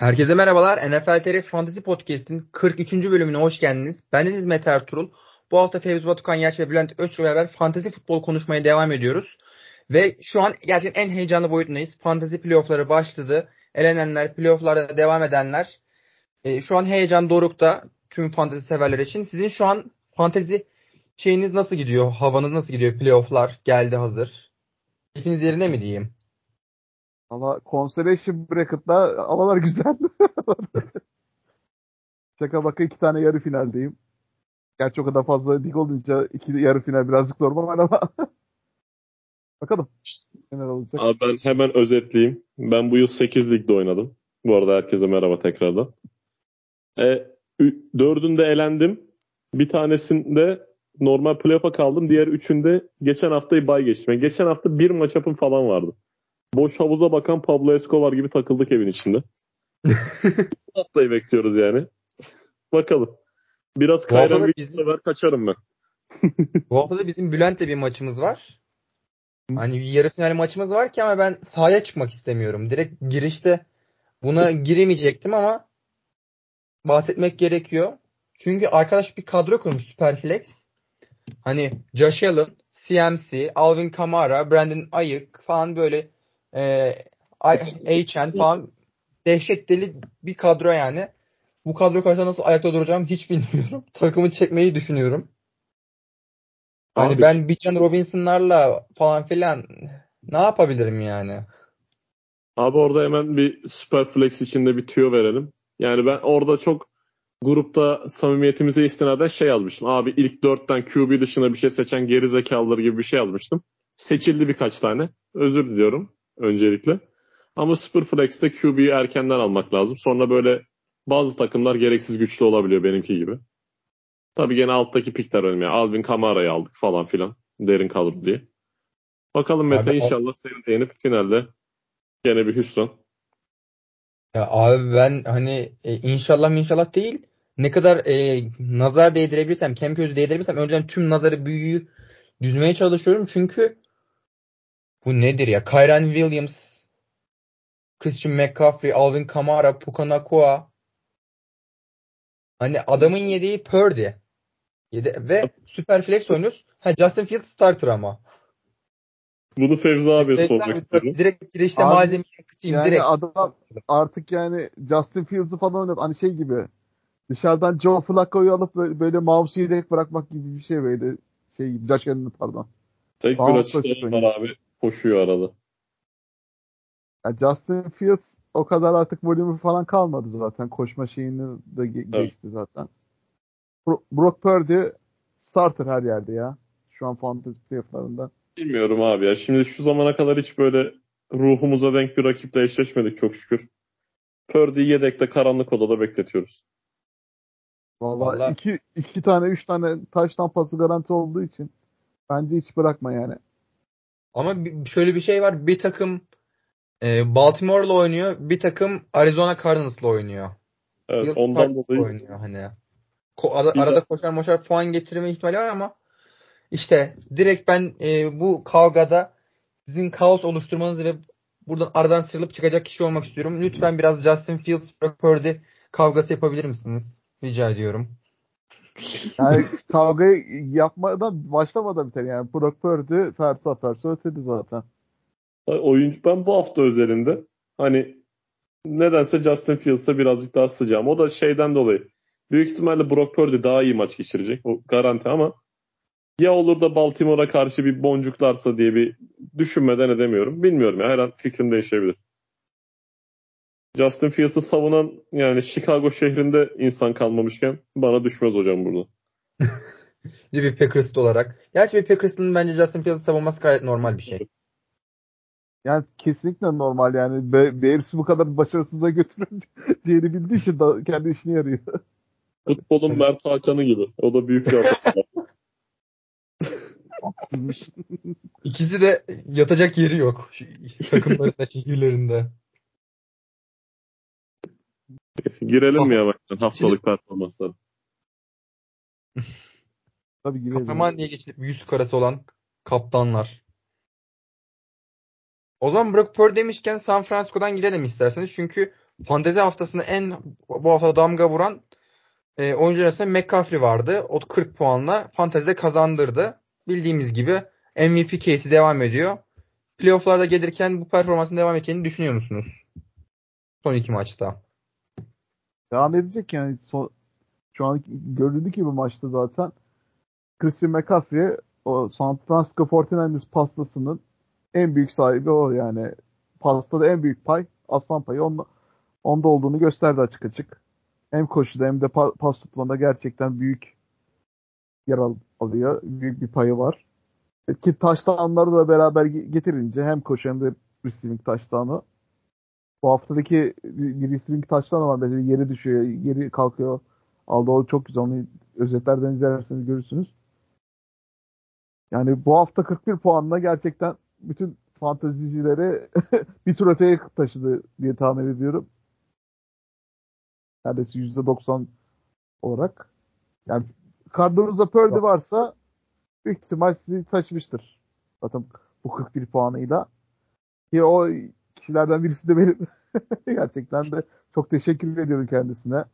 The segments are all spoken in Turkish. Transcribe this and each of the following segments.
Herkese merhabalar. NFL TR Fantasy Podcast'in 43. bölümüne hoş geldiniz. Ben Deniz Mete Ertuğrul. Bu hafta Fevzi Batukan Yaş ve Bülent Özçü beraber fantasy futbol konuşmaya devam ediyoruz. Ve şu an gerçekten en heyecanlı boyutundayız. Fantasy playoffları başladı. Elenenler, playofflarda devam edenler. E, şu an heyecan dorukta tüm fantasy severler için. Sizin şu an fantasy şeyiniz nasıl gidiyor? Havanız nasıl gidiyor? Playofflar geldi hazır. Hepiniz yerine mi diyeyim? Valla Constellation Bracket'la havalar güzel. Şaka baka iki tane yarı finaldeyim. Gerçi o kadar fazla lig olunca iki yarı final birazcık normal ama. Bakalım neler olacak. Abi ben hemen özetleyeyim. Ben bu yıl 8 ligde oynadım. Bu arada herkese merhaba tekrardan. E, dördünde elendim. Bir tanesinde normal playoff'a kaldım. Diğer üçünde geçen haftayı bay geçtim. Yani geçen hafta bir maç yapım falan vardı. Boş havuza bakan Pablo Escobar gibi takıldık evin içinde. Bu haftayı bekliyoruz yani. Bakalım. Biraz kayran bir bizim... sefer kaçarım ben. Bu hafta da bizim Bülent'le bir maçımız var. Hani yarı final maçımız var ki ama ben sahaya çıkmak istemiyorum. Direkt girişte buna giremeyecektim ama bahsetmek gerekiyor. Çünkü arkadaş bir kadro kurmuş Superflex. Hani Josh Allen, CMC, Alvin Kamara, Brandon Ayık falan böyle e, HN falan dehşet deli bir kadro yani. Bu kadro karşısında nasıl ayakta duracağım hiç bilmiyorum. Takımı çekmeyi düşünüyorum. Hani Abi. ben Bijan Robinson'larla falan filan ne yapabilirim yani? Abi orada hemen bir super flex içinde bir tüyo verelim. Yani ben orada çok grupta samimiyetimize istinaden şey yazmıştım. Abi ilk dörtten QB dışına bir şey seçen geri zekalılar gibi bir şey yazmıştım. Seçildi birkaç tane. Özür diliyorum öncelikle. Ama Superflex'te QB'yi erkenden almak lazım. Sonra böyle bazı takımlar gereksiz güçlü olabiliyor benimki gibi. Tabii gene alttaki pikler önemli. Yani Alvin Kamara'yı aldık falan filan. Derin kalır diye. Bakalım Mete abi, inşallah seni değinip finalde gene bir hüsran. Ya abi ben hani e, inşallah inşallah değil. Ne kadar e, nazar değdirebilirsem, kem gözü değdirebilirsem önceden tüm nazarı büyüyü düzmeye çalışıyorum. Çünkü bu nedir ya? Kyren Williams, Christian McCaffrey, Alvin Kamara, Puka Nakua. Hani adamın yediği Purdy. Yedi ve super flex oynuyoruz. Ha Justin Fields starter ama. Bunu Fevzi abiye sormak istiyorum. Direkt girişte malzemeyi yakıtayım. Yani direkt. adam artık yani Justin Fields'ı falan oynadı. Hani şey gibi dışarıdan Joe Flacco'yu alıp böyle, böyle mouse'u yedek bırakmak gibi bir şey böyle şey gibi. Josh Allen'ı pardon. Tek bir açıklama var abi koşuyor arada. Yani Justin Fields o kadar artık volümü falan kalmadı zaten. Koşma şeyini de ge- evet. geçti zaten. Bro- Brock Purdy starter her yerde ya. Şu an fantasy playofflarında. Bilmiyorum abi ya. Şimdi şu zamana kadar hiç böyle ruhumuza denk bir rakiple eşleşmedik çok şükür. Purdy'yi yedekte karanlık odada bekletiyoruz. Vallahi, Vallahi iki, iki tane üç tane taştan pası garanti olduğu için bence hiç bırakma yani. Ama şöyle bir şey var. Bir takım e, Baltimore'la oynuyor. Bir takım Arizona Cardinals'la oynuyor. Evet, ondan dolayı oynuyor hani. Ko- arada, arada koşar moşar puan getirme ihtimali var ama işte direkt ben e, bu kavgada sizin kaos oluşturmanızı ve buradan aradan sıyrılıp çıkacak kişi olmak istiyorum. Lütfen biraz Justin Fields, Brock Purdy kavgası yapabilir misiniz? Rica ediyorum. Yani kavgayı yapmadan başlamadan biter yani. Brock Purdy Fersa Fersa ötedi zaten. Oyuncu ben bu hafta özelinde hani nedense Justin Fields'a birazcık daha sıcağım. O da şeyden dolayı. Büyük ihtimalle Brock Purdy daha iyi maç geçirecek. O garanti ama ya olur da Baltimore'a karşı bir boncuklarsa diye bir düşünmeden edemiyorum. Bilmiyorum ya her an fikrim değişebilir. Justin Fields'ı savunan yani Chicago şehrinde insan kalmamışken bana düşmez hocam burada. bir Packers'lı olarak. Gerçi bir Packers'ın bence Justin Fields'ı savunması gayet normal bir şey. Yani kesinlikle normal yani. Be Bears'ı bu kadar başarısızlığa götüreceğini bildiği için da kendi işini yarıyor. Futbolun Mert Hakan'ı gibi. O da büyük bir İkisi de yatacak yeri yok. Takımlarında, şehirlerinde. Girelim mi yavaştan haftalık performansları? Tabii girelim. Kahraman diye geçinip yüz karası olan kaptanlar. O zaman Brock Purdy demişken San Francisco'dan girelim isterseniz. Çünkü fantezi haftasında en bu hafta damga vuran e, oyuncu arasında McCaffrey vardı. O 40 puanla fantezide kazandırdı. Bildiğimiz gibi MVP case'i devam ediyor. Playoff'larda gelirken bu performansın devam edeceğini düşünüyor musunuz? Son iki maçta. Devam edecek yani. Son, şu an görüldü ki bu maçta zaten Christian McCaffrey o San Francisco 49ers pastasının en büyük sahibi o yani. Pastada en büyük pay aslan payı onda, onda olduğunu gösterdi açık açık. Hem koşuda hem de pa- pas tutmada gerçekten büyük yer al- alıyor. Büyük bir payı var. Ki taştanları da beraber getirince hem koşu hem de receiving taştanı. Bu haftadaki bir receiving taştanı var. Mesela yeri düşüyor, yeri kalkıyor. Aldı o çok güzel. Onu özetlerden izlerseniz görürsünüz. Yani bu hafta 41 puanla gerçekten bütün fantezicileri bir tur öteye taşıdı diye tahmin ediyorum. Neredeyse %90 olarak. Yani kadronuzda Purdy varsa büyük ihtimal sizi taşımıştır. Zaten bu 41 puanıyla. Ki o kişilerden birisi de benim. Gerçekten de çok teşekkür ediyorum kendisine.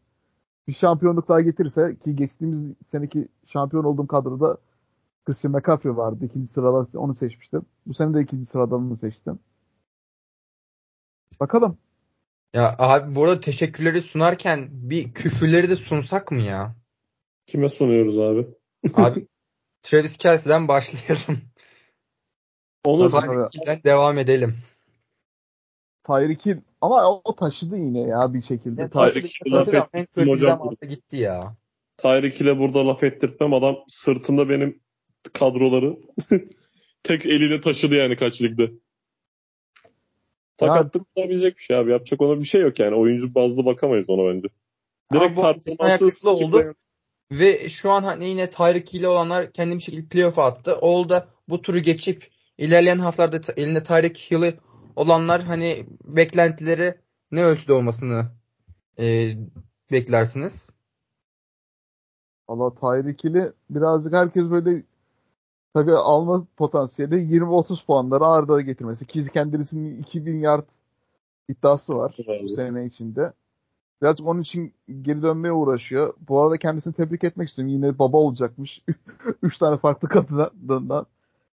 Bir şampiyonluk daha getirirse ki geçtiğimiz seneki şampiyon olduğum kadroda Christian McCaffrey vardı. İkinci sırada onu seçmiştim. Bu sene de ikinci sıradan onu seçtim. Bakalım. Ya abi bu arada teşekkürleri sunarken bir küfürleri de sunsak mı ya? Kime sunuyoruz abi? Abi Travis Kelsey'den başlayalım. Onu Tyreek'den devam edelim. Tyreek Hill ama o taşıdı yine ya bir şekilde. Ya, Tyreek laf kötü hocam. gitti ya. Tyreek ile burada laf ettirtmem. Adam sırtında benim kadroları tek eliyle taşıdı yani kaç ligde. Sakatlık olabilecek bir şey abi. Yapacak ona bir şey yok yani. Oyuncu bazlı bakamayız ona bence. Direkt performansı oldu. Ve şu an hani yine Tyreek ile olanlar kendi bir şekilde playoff'a attı. O da bu turu geçip ilerleyen haftalarda ta- elinde Tyreek Hill'i olanlar hani beklentileri ne ölçüde olmasını e, beklersiniz? Valla Tyreek Hill'i birazcık herkes böyle tabii alma potansiyeli 20-30 puanları arda getirmesi. Ki kendisinin 2000 yard iddiası var bu sene içinde. Birazcık onun için geri dönmeye uğraşıyor. Bu arada kendisini tebrik etmek istiyorum. Yine baba olacakmış. 3 tane farklı kadından.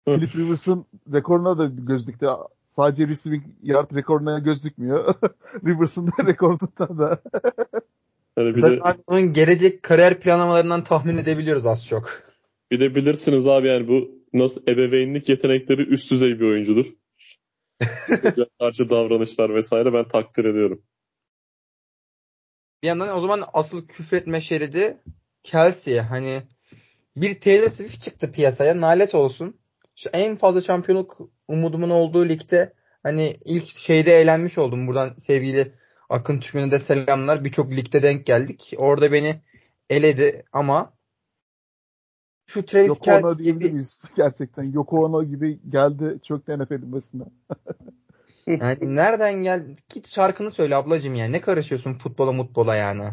Philip Rivers'ın rekoruna da göz dikti. Sadece receiving yard rekoruna göz dikmiyor. Rivers'ın da rekorundan da. Yani bir de, onun gelecek kariyer planlamalarından tahmin edebiliyoruz az çok. bir de bilirsiniz abi yani bu nasıl ebeveynlik yetenekleri üst düzey bir oyuncudur. Karşı davranışlar vesaire ben takdir ediyorum. Bir yandan o zaman asıl küfretme şeridi Kelsey'e hani bir Taylor Swift çıktı piyasaya nalet olsun. En fazla şampiyonluk umudumun olduğu ligde hani ilk şeyde eğlenmiş oldum. Buradan sevgili Akın Türkmen'e de selamlar. Birçok ligde denk geldik. Orada beni eledi ama şu Travis Yoko Kelsey gibi miyiz? Gerçekten Yoko Ono gibi geldi çöktü NFL'in başına. yani nereden gel git şarkını söyle ablacığım yani ne karışıyorsun futbola mutbola yani.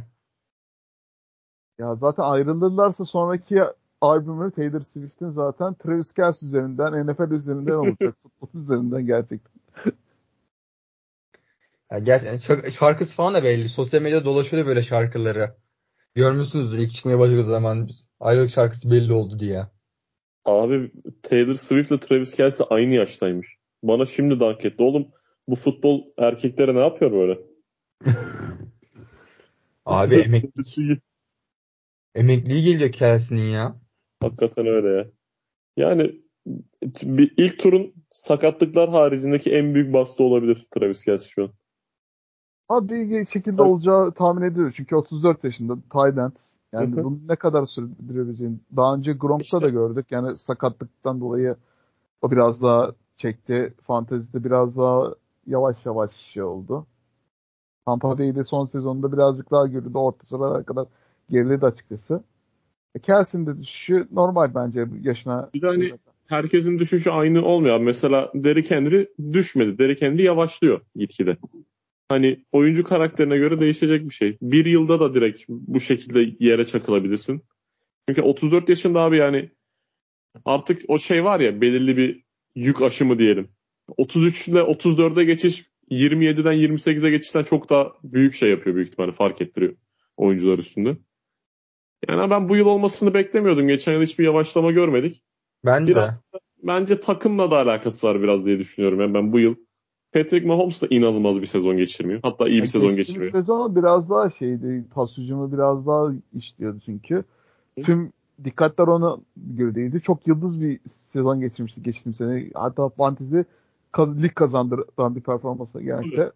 Ya zaten ayrılırlarsa sonraki albümü Taylor Swift'in zaten Travis Kelce üzerinden, NFL üzerinden olacak. Futbol üzerinden gerçekten. Ya gerçekten şark- şarkısı falan da belli. Sosyal medyada dolaşıyordu böyle şarkıları. Görmüşsünüzdür ilk çıkmaya başladığı zaman ayrılık şarkısı belli oldu diye. Abi Taylor Swift ile Travis Kelce aynı yaştaymış. Bana şimdi dank etti. Oğlum bu futbol erkeklere ne yapıyor böyle? Abi emekli, emekliği geliyor Kelsey'nin ya. Hakikaten öyle ya. Yani bir ilk turun sakatlıklar haricindeki en büyük bastı olabilir Travis Kelce şu an. Abi bir şekilde Tabii. olacağı tahmin ediyoruz. Çünkü 34 yaşında tight end. Yani Hı hı. bunu ne kadar sürdürebileceğini. Daha önce Gronk'ta İşte. da gördük. Yani sakatlıktan dolayı o biraz daha çekti. Fantezide biraz daha yavaş yavaş şey oldu. Tampa Bay'de son sezonunda birazcık daha görüldü. Orta sıralara kadar geriledi açıkçası. E, Kelsey'nin de düşüşü normal bence yaşına. Bir de hani herkesin düşüşü aynı olmuyor. Mesela Derrick Henry düşmedi. Derrick Henry yavaşlıyor gitgide. Hani oyuncu karakterine göre değişecek bir şey. Bir yılda da direkt bu şekilde yere çakılabilirsin. Çünkü 34 yaşında abi yani artık o şey var ya belirli bir yük aşımı diyelim. 33 ile 34'e geçiş 27'den 28'e geçişten çok daha büyük şey yapıyor büyük ihtimalle fark ettiriyor oyuncular üstünde. Yani ben bu yıl olmasını beklemiyordum. Geçen yıl hiçbir yavaşlama görmedik. Ben Biraz- de. Bence takımla da alakası var biraz diye düşünüyorum. Yani ben bu yıl Patrick Mahomes da inanılmaz bir sezon geçirmiyor. Hatta iyi bir sezon Geçtiğimiz geçiriyor. sezon biraz daha şeydi. Pas hücumu biraz daha işliyordu çünkü. Tüm dikkatler ona göredeydi. Çok yıldız bir sezon geçirmişti geçtiğim sene. Hatta fantezi lig kazandıran bir performansla geldi.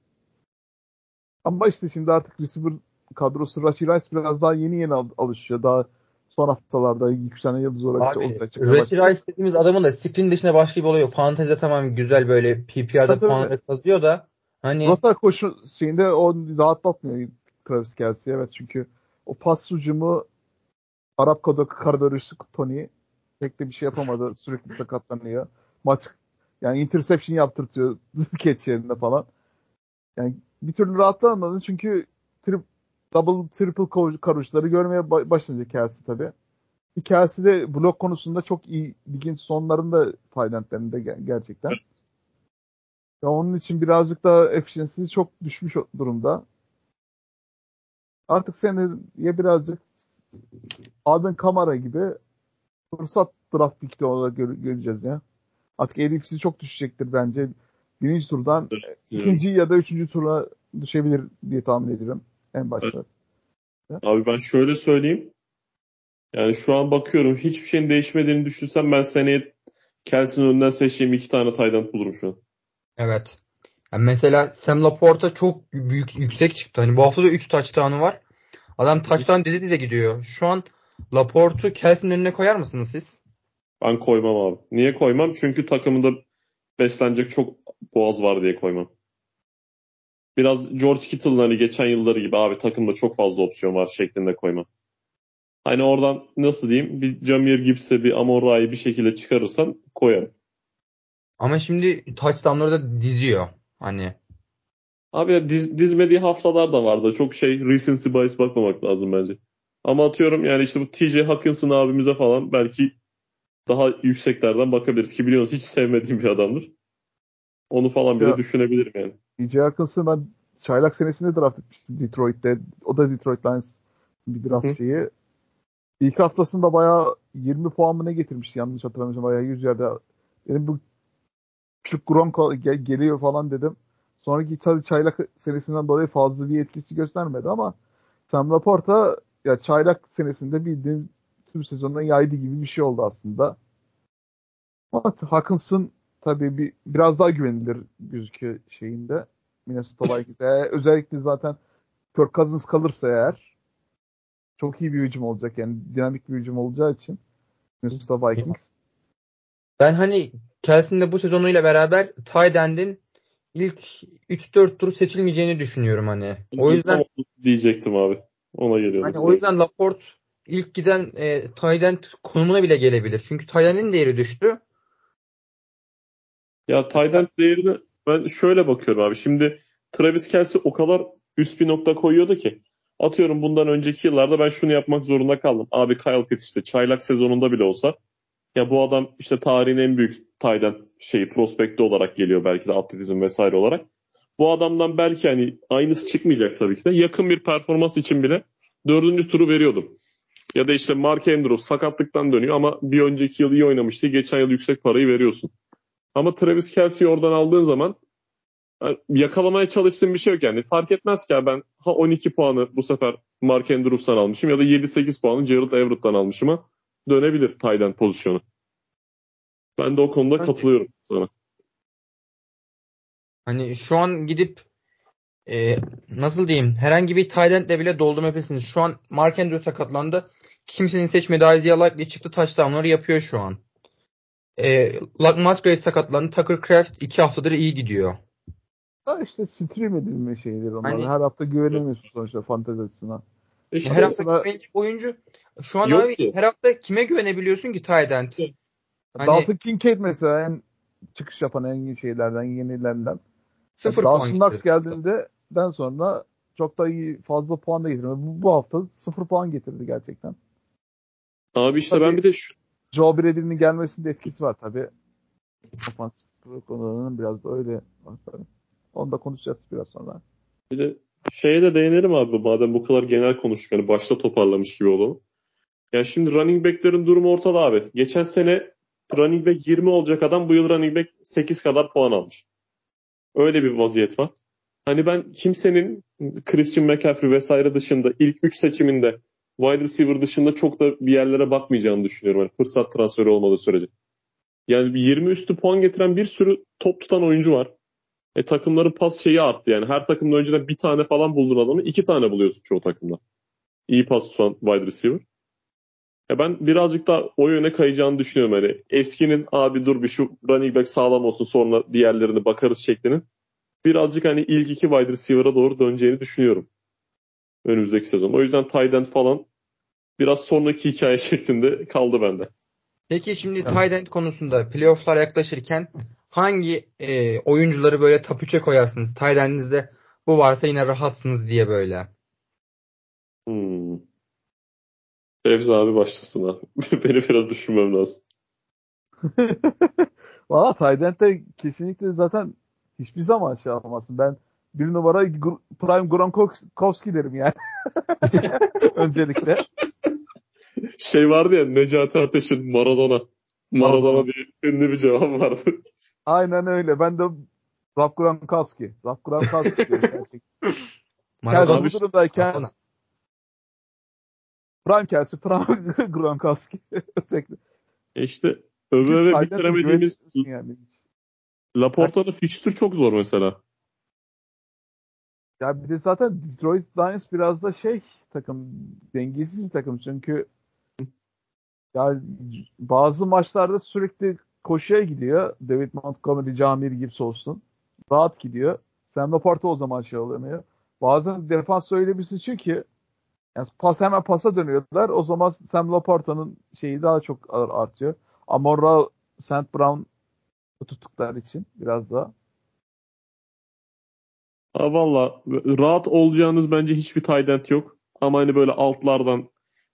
Ama işte şimdi artık receiver kadrosu Rashi Rice biraz daha yeni yeni al- alışıyor. Daha son haftalarda yükselen yıldız olarak Abi, ortaya çıkmaya Rashi. Rice dediğimiz adamın da screen dışında başka bir olayı yok. Fantezide tamam güzel böyle PPR'da puanları kazıyor da hani Rota koşu şeyinde o rahatlatmıyor Travis Kelsey. Evet çünkü o pas hücumu Arap kodu Kardarius Tony pek de bir şey yapamadı. Sürekli sakatlanıyor. Maç yani interception yaptırtıyor catch yerinde falan. Yani bir türlü rahatlanamadı çünkü trip, double triple karışları görmeye ba- başlayınca Kelsey tabii. Kelsey de blok konusunda çok iyi ligin sonlarında Tayland'lerinde ger- gerçekten. Ya onun için birazcık daha efficiency çok düşmüş durumda. Artık seneye birazcık Adın Kamara gibi fırsat draft pick'te olarak gör- göreceğiz ya. Artık ADP'si çok düşecektir bence. Birinci turdan ikinci ya da üçüncü tura düşebilir diye tahmin ediyorum en başta. Abi ben şöyle söyleyeyim. Yani şu an bakıyorum hiçbir şeyin değişmediğini düşünsem ben seneye Kelsey'nin önünden seçeceğim iki tane tight bulurum şu an. evet. Yani mesela Sam Laporta çok büyük yüksek çıktı. Hani bu hafta da 3 touchdown'u var. Adam touchdown dizi dize gidiyor. Şu an Laporte'u Kelsey'nin önüne koyar mısınız siz? Ben koymam abi. Niye koymam? Çünkü takımında beslenecek çok boğaz var diye koymam. Biraz George Kittle'ın hani geçen yılları gibi abi takımda çok fazla opsiyon var şeklinde koymam. Hani oradan nasıl diyeyim bir Jameer Gibbs'e bir Amon Ra'yı bir şekilde çıkarırsan koyarım. Ama şimdi touchdown'ları da diziyor. Hani Abi ya diz, dizmediği haftalar da vardı. Çok şey recency bias bakmamak lazım bence. Ama atıyorum yani işte bu TJ Hawkinson abimize falan belki daha yükseklerden bakabiliriz ki biliyorsunuz hiç sevmediğim bir adamdır. Onu falan bile Ya. düşünebilirim yani. DJ Hawkins'ı ben çaylak senesinde draft etmiştim Detroit'te. O da Detroit Lions bir draft Hı. şeyi. İlk haftasında bayağı 20 puan mı ne getirmişti yanlış hatırlamıyorsam bayağı 100 yerde. Dedim bu küçük Gronk ge- geliyor falan dedim. Sonraki tabii çaylak senesinden dolayı fazla bir etkisi göstermedi ama Sam Laporta ya çaylak senesinde bildiğin tüm sezonuna yaydı gibi bir şey oldu aslında. Ama Hawkinson tabii bir biraz daha güvenilir gözüküyor şeyinde. Minnesota Vikings'e. Özellikle zaten Kirk Cousins kalırsa eğer çok iyi bir hücum olacak. Yani dinamik bir hücum olacağı için Minnesota Vikings. ben hani Kelsey'nin de bu sezonuyla beraber tight end'in ilk 3-4 tur seçilmeyeceğini düşünüyorum hani. O yüzden diyecektim abi. Ona geliyorum. hani o yüzden Laporte ilk giden e, end konumuna bile gelebilir. Çünkü tight end'in değeri düştü. Ya Tayland değerine ben şöyle bakıyorum abi. Şimdi Travis Kelsey o kadar üst bir nokta koyuyordu ki. Atıyorum bundan önceki yıllarda ben şunu yapmak zorunda kaldım. Abi Kyle Pitts işte çaylak sezonunda bile olsa ya bu adam işte tarihin en büyük Tayland şeyi prospekti olarak geliyor belki de atletizm vesaire olarak. Bu adamdan belki hani aynısı çıkmayacak tabii ki de. Yakın bir performans için bile dördüncü turu veriyordum. Ya da işte Mark Andrews sakatlıktan dönüyor ama bir önceki yıl iyi oynamıştı. Geçen yıl yüksek parayı veriyorsun. Ama Travis Kelsey'i oradan aldığın zaman yani yakalamaya çalıştığım bir şey yok yani. Fark etmez ki ben ha 12 puanı bu sefer Mark Andrews'tan almışım ya da 7-8 puanı Gerald Everett'tan almışım ama dönebilir Tayden pozisyonu. Ben de o konuda Bence- katılıyorum sana. Hani şu an gidip e, nasıl diyeyim herhangi bir tight end'le bile doldurmayabilirsiniz. Şu an Mark Andrews sakatlandı. Kimsenin seçmediği Isaiah Likely çıktı touchdownları yapıyor şu an. E, Luck Musgrave sakatlandı. Tucker Craft 2 haftadır iyi gidiyor. Ha işte stream edilme şeyleri onlar. Hani- Her hafta güvenemiyorsun sonuçta fantezi açısından. İşte her hafta güvenecek oyuncu şu an Yok abi ki. her hafta kime güvenebiliyorsun ki end? Hani Dalton Kincaid mesela en çıkış yapan en iyi şeylerden, yenilerinden. sıfır Dawson puan Knox gitti. geldiğinde den sonra çok da iyi fazla puan da getirdi. Bu, bu hafta sıfır puan getirdi gerçekten. abi işte Tabii- ben bir de şu, Joe Brady'nin gelmesinde etkisi var tabii. Ofansif konularının biraz da öyle. Onu da konuşacağız biraz sonra. Bir de şeye de değinelim abi madem bu kadar genel konuştuk. Hani başta toparlamış gibi olalım. Yani şimdi running back'lerin durumu ortada abi. Geçen sene running back 20 olacak adam bu yıl running back 8 kadar puan almış. Öyle bir vaziyet var. Hani ben kimsenin Christian McCaffrey vesaire dışında ilk 3 seçiminde wide receiver dışında çok da bir yerlere bakmayacağını düşünüyorum. Yani fırsat transferi olmadığı sürece. Yani 20 üstü puan getiren bir sürü top tutan oyuncu var. E takımların pas şeyi arttı yani. Her takımda önceden bir tane falan bulduğun adamı iki tane buluyorsun çoğu takımda. İyi pas tutan wide receiver. Ya ben birazcık da o yöne kayacağını düşünüyorum. Hani eskinin abi dur bir şu running back sağlam olsun sonra diğerlerini bakarız şeklinin. Birazcık hani ilk iki wide receiver'a doğru döneceğini düşünüyorum. Önümüzdeki sezon. O yüzden tight end falan biraz sonraki hikaye şeklinde kaldı bende. Peki şimdi tight end konusunda playofflar yaklaşırken hangi e, oyuncuları böyle top 3'e koyarsınız? Tight end'inizde bu varsa yine rahatsınız diye böyle. Hmm. Fevzi abi başlasın abi. Beni biraz düşünmem lazım. Valla Tydent'te kesinlikle zaten hiçbir zaman şey yapamazsın. Ben bir numara Prime Gronkowski derim yani. Öncelikle. Şey vardı ya Necati Ateş'in Maradona. Maradona diye ünlü bir cevap vardı. Aynen öyle. Ben de Rob Gronkowski. Rob Gronkowski diyorum. Maradona- bu durumdayken. Prime Kelsey, Prime Gronkowski. E işte Tydent'e bitiremediğimiz yani. Laporta'nın fikstür çok zor mesela. Ya bir de zaten Detroit Lions biraz da şey takım dengesiz bir takım çünkü ya bazı maçlarda sürekli koşuya gidiyor. David Montgomery, Jamir Gibbs olsun. Rahat gidiyor. Sam Laporta o zaman şey olamıyor. Bazen defans öyle bir sıçıyor ki yani pas hemen pasa dönüyorlar. O zaman Sam Laporta'nın şeyi daha çok artıyor. Amon St. Brown tuttukları için biraz daha. Ha valla rahat olacağınız bence hiçbir tight yok. Ama hani böyle altlardan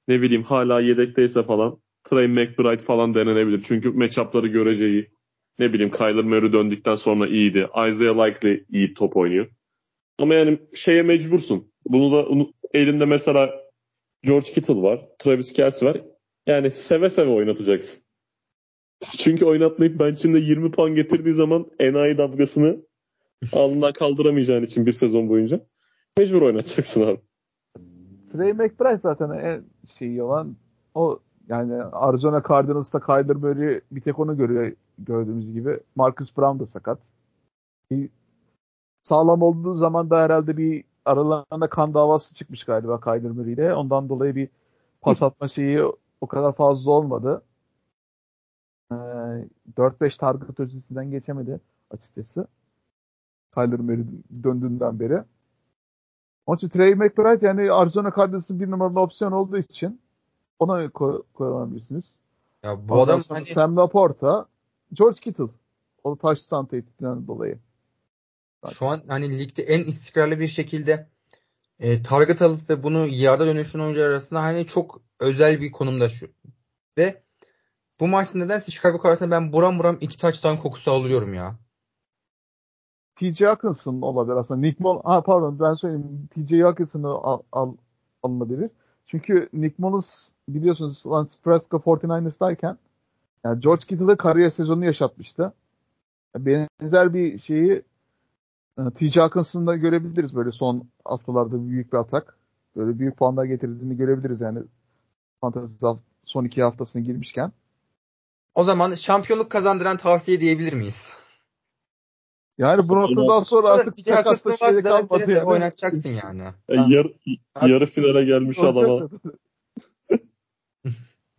ne bileyim hala yedekteyse falan Trey McBride falan denenebilir. Çünkü matchup'ları göreceği ne bileyim Kyler Murray döndükten sonra iyiydi. Isaiah Likely iyi top oynuyor. Ama yani şeye mecbursun. Bunu da elinde mesela George Kittle var. Travis Kelce var. Yani seve seve oynatacaksın. Çünkü oynatmayıp bench'inde 20 puan getirdiği zaman enayi damgasını alnından kaldıramayacağın için bir sezon boyunca mecbur oynatacaksın abi. Trey McBride zaten en şeyi olan o yani Arizona Cardinals'ta Kyler Murray bir tek onu görüyor gördüğümüz gibi. Marcus Brown da sakat. Bir sağlam olduğu zaman da herhalde bir aralarında kan davası çıkmış galiba Kyler Murray ile. Ondan dolayı bir pas atma şeyi o kadar fazla olmadı. Ee, 4-5 target ötesinden geçemedi açıkçası. Kyler Murray döndüğünden beri. Onun için Trey McBride yani Arizona Cardinals'ın bir numaralı opsiyon olduğu için ona koy, koyabilirsiniz. Ya bu Ondan adam hani Sam Laporta, George Kittle. O taştan tehditinden dolayı. şu an hani ligde en istikrarlı bir şekilde e, target alıp ve bunu yarda dönüştüren oyuncular arasında hani çok özel bir konumda şu. Ve bu maçta nedense Chicago karşısında ben buram buram iki taçtan kokusu alıyorum ya. TJ Hawkinson olabilir aslında. Nick Mullins, ha pardon ben söyleyeyim. TJ Hawkinson'ı al, al, alınabilir. Çünkü Nick Mullins biliyorsunuz San Francisco 49ers'dayken yani George Kittle'ı kariyer sezonunu yaşatmıştı. Benzer bir şeyi e, TJ Hawkinson'da görebiliriz böyle son haftalarda büyük bir atak. Böyle büyük puanlar getirdiğini görebiliriz yani. Fantasy son iki haftasına girmişken. O zaman şampiyonluk kazandıran tavsiye diyebilir miyiz? Yani bu noktadan sonra artık sakatla şeyde kalmadı yani. oynatacaksın yani. Yani Ha. yarı, yarı finale gelmiş adama.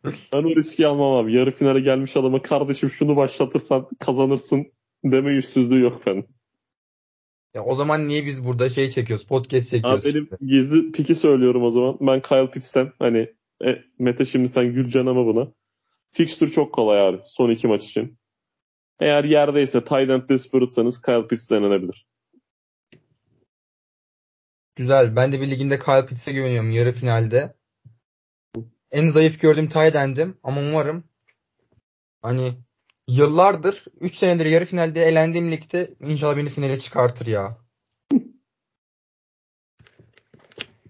Ben o riski almam abi. Yarı finale gelmiş adama kardeşim şunu başlatırsan kazanırsın deme yüzsüzlüğü yok benim. Ya o zaman niye biz burada şey çekiyoruz? Podcast Abi çekiyoruz. benim şimdi? gizli piki söylüyorum o zaman. Ben Kyle Pitts'ten hani e, Mete şimdi sen güleceksin ama buna. Fixture çok kolay abi son iki maç için. Eğer yerdeyse end desperate'sanız Kyle Pitts denenebilir. Güzel. Ben de bir ligimde Kyle Pitts'e güveniyorum yarı finalde. En zayıf gördüğüm tight end'im ama umarım hani Yıllardır 3 senedir yarı finalde elendiğim ligde inşallah beni finale çıkartır ya.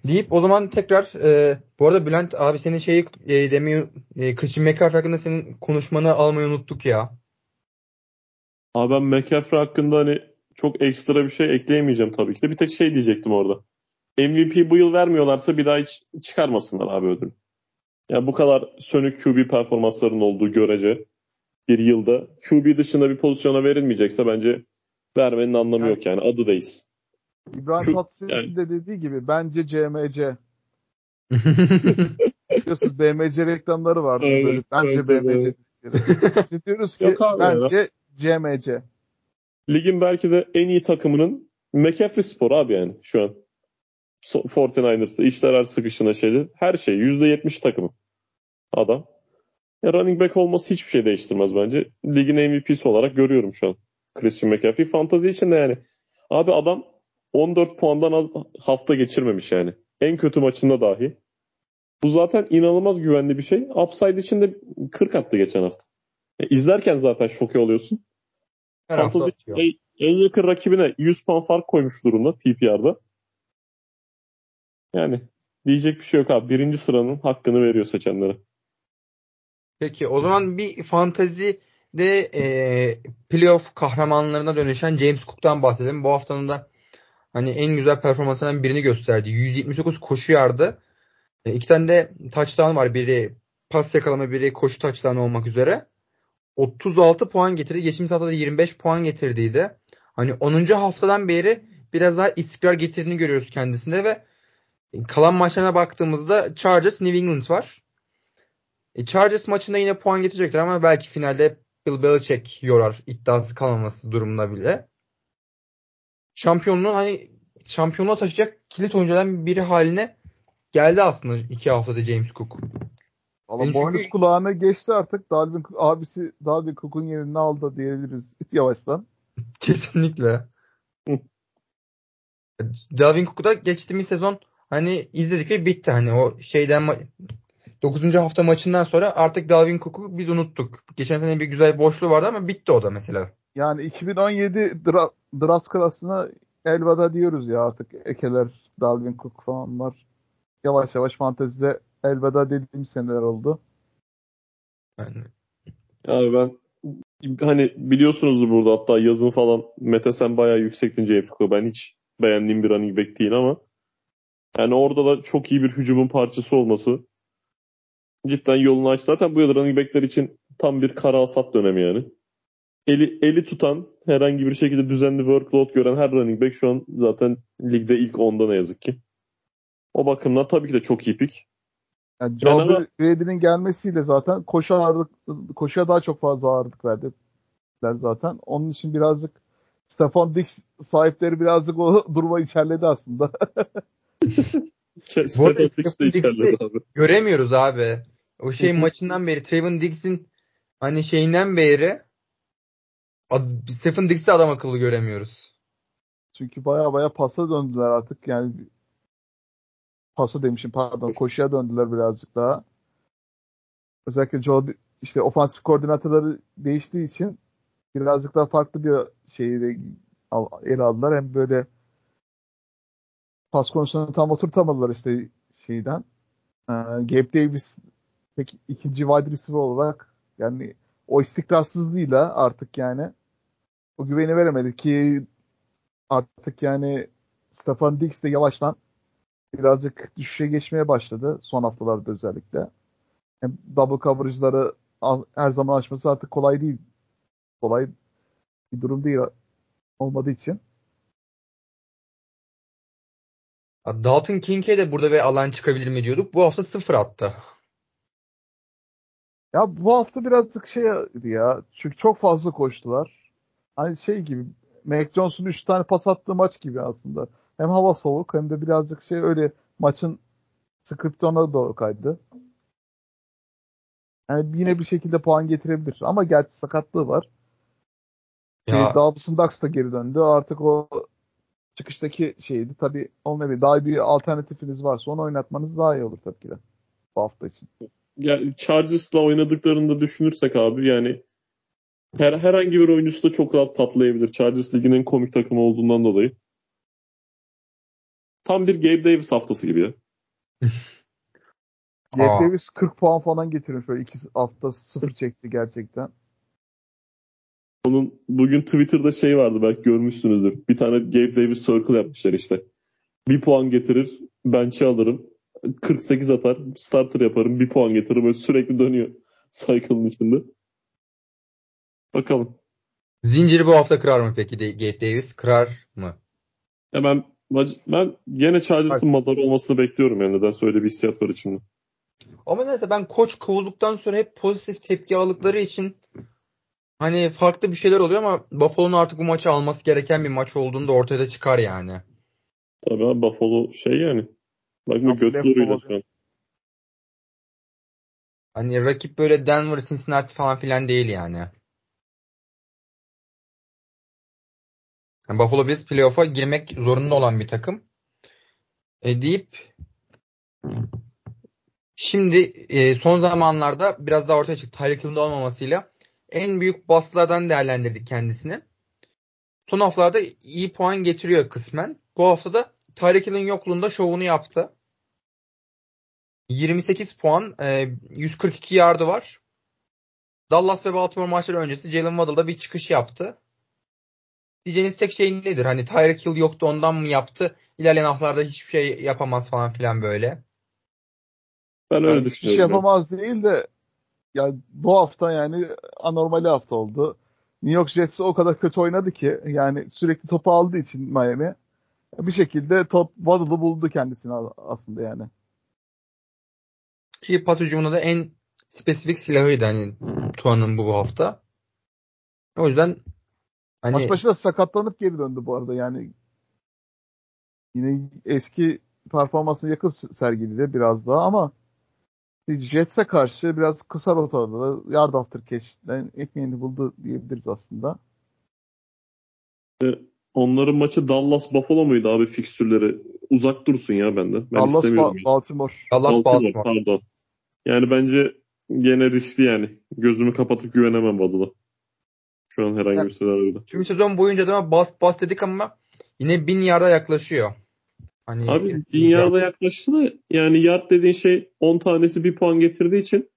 Deyip o zaman tekrar e, bu arada Bülent abi senin şeyi e, demeyi e, Christian McCaffrey hakkında senin konuşmanı almayı unuttuk ya. Abi ben McCaffrey hakkında hani çok ekstra bir şey ekleyemeyeceğim tabii ki de. Bir tek şey diyecektim orada. MVP bu yıl vermiyorlarsa bir daha hiç çıkarmasınlar abi ödül. Yani bu kadar sönük QB performanslarının olduğu görece bir yılda QB dışında bir pozisyona verilmeyecekse bence vermenin anlamı Yani- yok yani. Adı değiz. İbrahim Tatlıses'in de dediği gibi bence CMC. Biliyorsunuz BMC reklamları vardı Evet, böyle. Bence evet, BMC. Biz diyoruz ki Yok abi ya. bence CMC. Ligin belki de en iyi takımının McCaffrey spor abi yani şu an. So- 49ers'ta işler her sıkışına şeydi. Her şey %70 takımı. Adam. Ya running back olması hiçbir şey değiştirmez bence. Ligin MVP'si olarak görüyorum şu an. Christian McCaffrey. Fantazi için de yani. Abi adam 14 puandan az hafta geçirmemiş yani. En kötü maçında dahi. Bu zaten inanılmaz güvenli bir şey. Upside için de 40 attı geçen hafta. Ya izlerken zaten şoke oluyorsun. Her hafta Fantasy en, en yakın rakibine 100 puan fark koymuş durumda PPR'da. Yani diyecek bir şey yok abi. Birinci sıranın hakkını veriyor seçenlere. Peki o zaman bir fantazide e, playoff kahramanlarına dönüşen James Cook'tan bahsedelim. Bu haftanın da hani en güzel performanslarından birini gösterdi. 179 koşu yardı. E, iki tane de touchdown var. Biri pas yakalama, biri koşu touchdown olmak üzere. 36 puan getirdi. Geçtiğimiz haftada 25 puan getirdiydi. Hani 10. haftadan beri biraz daha istikrar getirdiğini görüyoruz kendisinde ve kalan maçlarına baktığımızda Chargers, New England var. E, Chargers maçında yine puan getirecekler ama belki finalde Bill Belichick yorar iddiası kalmaması durumunda bile. Şampiyonluğun hani şampiyonluğa taşıyacak kilit oyunculardan biri haline geldi aslında iki haftada James Cook. Valla Ben çünkü- kulağına geçti artık. Dalvin abisi Dalvin Cook'un yerini aldı diyebiliriz yavaştan. Kesinlikle. Dalvin Cook'u da geçtiğimiz sezon hani izledik ve bitti. Hani o şeyden ma- 9. hafta maçından sonra artık Dalvin Cook'u biz unuttuk. Geçen sene bir güzel boşluğu vardı ama bitti o da mesela. Yani 2017 dra- draft klasına elveda diyoruz ya artık ekeler Dalvin Cook falan var. Yavaş yavaş fantezide elveda dediğim seneler oldu. Yani Abi ben hani biliyorsunuz burada hatta yazın falan Mete sen bayağı yüksektin Cook'a. Ben hiç beğendiğim bir running back değil ama yani orada da çok iyi bir hücumun parçası olması cidden yolunu aç. Zaten bu yıl running backler için tam bir kara hasat dönemi yani. Eli, eli tutan herhangi bir şekilde düzenli workload gören her running back şu an zaten ligde ilk onda ne yazık ki. O bakımdan tabii ki de çok iyi pick. Yani ama- Brady'nin gelmesiyle zaten koşu ağırlık, koşuya daha çok fazla ağırlık verdiler zaten. Onun için birazcık Stefan Dix sahipleri birazcık o duruma içerledi aslında. Bu arada abi. göremiyoruz abi. O şey maçından beri Trevon Diggs'in hani şeyinden beri ad- Stephen Diggs'i adam akıllı göremiyoruz. Çünkü baya baya pasa döndüler artık. Yani pasa demişim pardon koşuya döndüler birazcık daha. Özellikle Joe işte ofansif koordinatörleri değiştiği için birazcık daha farklı bir şeyi de ele aldılar. Hem böyle pas konusunu tam oturtamadılar işte şeyden. Ee, Gabe Davis pek ikinci wide receiver olarak yani o istikrarsızlığıyla artık yani o güveni veremedi ki artık yani Stefan Diggs de yavaştan birazcık düşüşe geçmeye başladı son haftalarda özellikle. Hem double coverage'ları her zaman açması artık kolay değil. Kolay bir durum değil olmadığı için. Dalton Kincaid de burada bir alan çıkabilir mi diyorduk. Bu hafta sıfır attı. Ya bu hafta birazcık şeydi ya. Çünkü çok fazla koştular. Hani şey gibi Mac Jones'un 3 tane pas attığı maç gibi aslında. Hem hava soğuk hem de birazcık şey öyle maçın skriptona doğru kaydı. Yani yine bir şekilde puan getirebilir. Ama gerçi sakatlığı var. Ya Ya. Dalvin Ducks da geri döndü. Artık o çıkıştaki şeydi. Tabii olmayabilir. Daha bir alternatifiniz varsa onu oynatmanız daha iyi olur tabii ki de. Bu hafta için. Yani Chargers'la oynadıklarını da düşünürsek abi yani Her, herhangi bir oyuncusu da çok rahat patlayabilir. Chargers ligin en komik takımı olduğundan dolayı. Tam bir Gabe Davis haftası gibi ya. Gabe. Davis 40 puan falan getirmiş. Böyle iki hafta sıfır çekti gerçekten. Onun bugün Twitter'da şey vardı belki görmüşsünüzdür. Bir tane Gabe Davis circle yapmışlar işte. Bir puan getirir, bench'e alırım. 48 atar, starter yaparım, bir puan getirir. Böyle sürekli dönüyor cycle'ın içinde. Bakalım. Zinciri bu hafta kırar mı peki Gabe Davis? Kırar mı? Ya ben, ben gene Chargers'ın madar olmasını bekliyorum yani. Nedense öyle bir hissiyat var içimde. Ama neyse ben koç kovulduktan sonra hep pozitif tepki aldıkları için hani farklı bir şeyler oluyor ama Buffalo'nun artık bu maçı alması gereken bir maç olduğunu da ortaya çıkar yani. Tabii abi Buffalo şey yani. Bakma göt zoruyla şu an. Hani rakip böyle Denver, Cincinnati falan filan değil yani. Yani Buffalo Bills playoff'a girmek zorunda olan bir takım. E deyip şimdi e, son zamanlarda biraz daha ortaya çıktı. Tyreek Hill'in olmamasıyla en büyük bastlardan değerlendirdik kendisini. Son haftalarda iyi puan getiriyor kısmen. Bu hafta da Tyreek Hill'in yokluğunda şovunu yaptı. 28 puan, e, 142 yardı var. Dallas ve Baltimore maçları öncesi Jalen Waddle'da bir çıkış yaptı. Diyeceğiniz tek şey nedir? Hani Tyreek Hill yoktu ondan mı yaptı? İlerleyen haftalarda hiçbir şey yapamaz falan filan böyle. Ben öyle Yani hiçbir şey düşünüyorum. yapamaz değil de ya bu hafta yani anormal hafta oldu. New York Jets o kadar kötü oynadı ki yani sürekli topu aldığı için Miami bir şekilde top Waddle'ı buldu kendisine aslında yani. Ki pas hücumunda da en spesifik silahıydı hani Tuan'ın bu hafta. O yüzden hani Maç başı da sakatlanıp geri döndü bu arada yani. Yine eski performansına yakın sergiledi biraz daha ama Jets'e karşı biraz kısa rotada yard after catch'ten ekmeğini buldu diyebiliriz aslında. Onların maçı Dallas Buffalo muydu abi fikstürleri? Uzak dursun ya benden. Ben Dallas istemiyorum. Ba- Baltimore. Dallas Baltimore, Baltimore. pardon. Yani bence gene riskli yani. Gözümü kapatıp güvenemem Waddle'a. Şu an herhangi bir senaryoda. Tüm sezon boyunca da bast bast dedik ama yine bin yarda yaklaşıyor. Hani Abi dünyada yaklaştı da yani yard dediğin şey 10 tanesi bir puan getirdiği için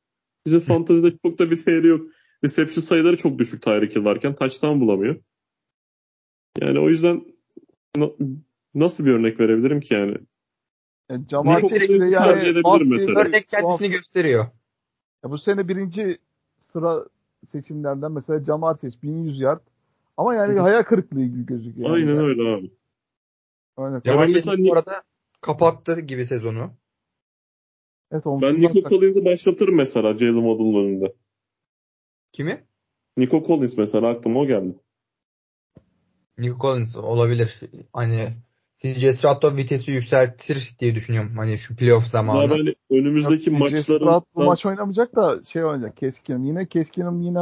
bizim fantazide çok da bir değeri yok. Reception sayıları çok düşük Tyreek Hill varken touchdown bulamıyor. Yani o yüzden na- nasıl bir örnek verebilirim ki yani? Yani Jamal Chase yani örnek kendisini gösteriyor. Ya bu sene birinci sıra seçimlerden mesela Jamal Chase 1100 yard ama yani hayal kırıklığı gibi gözüküyor. Yani. Aynen öyle abi. Aynen. Mesela bu arada kapattı gibi sezonu. Evet, Ben Nico Collins'i başlatırım mesela Jalen Waddle'ın önünde. Kimi? Nico Collins mesela aklıma o geldi. Nico Collins olabilir. Hani CJ Stroud vitesi yükseltir diye düşünüyorum. Hani şu playoff Ya zamanı. ben hani önümüzdeki Yok, CJ Stroud bu maçların maç oynamayacak da şey oynayacak. Keskin'im. Yine Keskin'im yine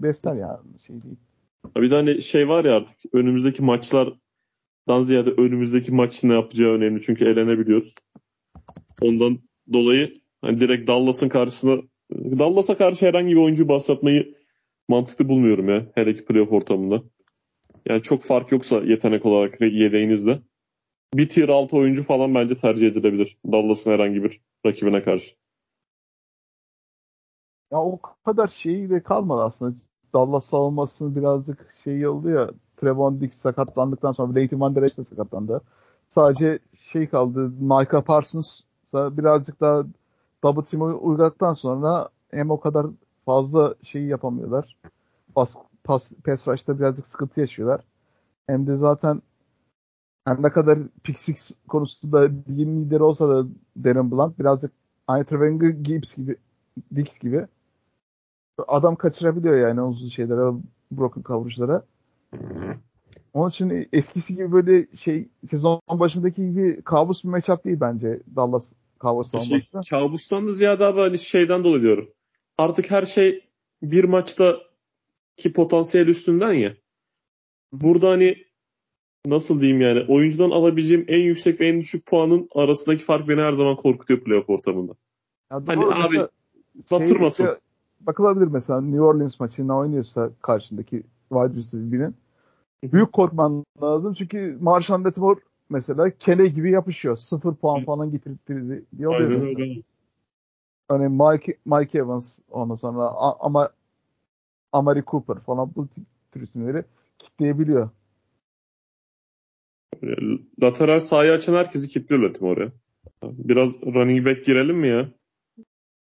besler ya. Şey değil. bir tane şey var ya artık önümüzdeki maçlardan ziyade önümüzdeki maç ne yapacağı önemli çünkü elenebiliyoruz. Ondan dolayı hani direkt Dallas'ın karşısına Dallas'a karşı herhangi bir oyuncu bahsetmeyi mantıklı bulmuyorum ya. Hele ki playoff ortamında. Yani çok fark yoksa yetenek olarak yedeğinizde. Bir tier 6 oyuncu falan bence tercih edilebilir. Dallas'ın herhangi bir rakibine karşı. Ya o kadar şeyi de kalmadı aslında. Dallas savunmasının birazcık şey oldu ya. Trevon Diggs sakatlandıktan sonra Leighton Van Der Esch de sakatlandı. Sadece şey kaldı. Micah Parsons birazcık daha double team uyguladıktan sonra hem o kadar fazla şeyi yapamıyorlar. Pas, pas, pass rush'ta birazcık sıkıntı yaşıyorlar. Hem de zaten her ne kadar pick six konusunda ligin lideri olsa da Darren Blunt birazcık aynı Trevon Gibbs gibi Dix gibi adam kaçırabiliyor yani uzun şeylere, broken coverage'lara. Onun için eskisi gibi böyle şey sezon başındaki gibi kabus bir matchup değil bence Dallas Cowboys Şey, kabustan da ziyade abi hani şeyden dolayı diyorum. Artık her şey bir maçta ki potansiyel üstünden ya. Burada hani nasıl diyeyim yani oyuncudan alabileceğim en yüksek ve en düşük puanın arasındaki fark beni her zaman korkutuyor playoff ortamında. Ya Hani abi, mesela batırmasın. işte bakılabilir mesela New Orleans maçında oynuyorsa karşındaki wide receiver'in büyük korkman lazım çünkü Marshall Latimore mesela kele gibi yapışıyor. Sıfır puan falan getirdi diye oluyor. Aynen öyle. Hani Mike, Mike Evans ondan sonra ama Amari Cooper falan bu tür isimleri kitleyebiliyor. Lateral sahayı açan herkesi kilitliyor Latimore. Biraz running back girelim mi ya?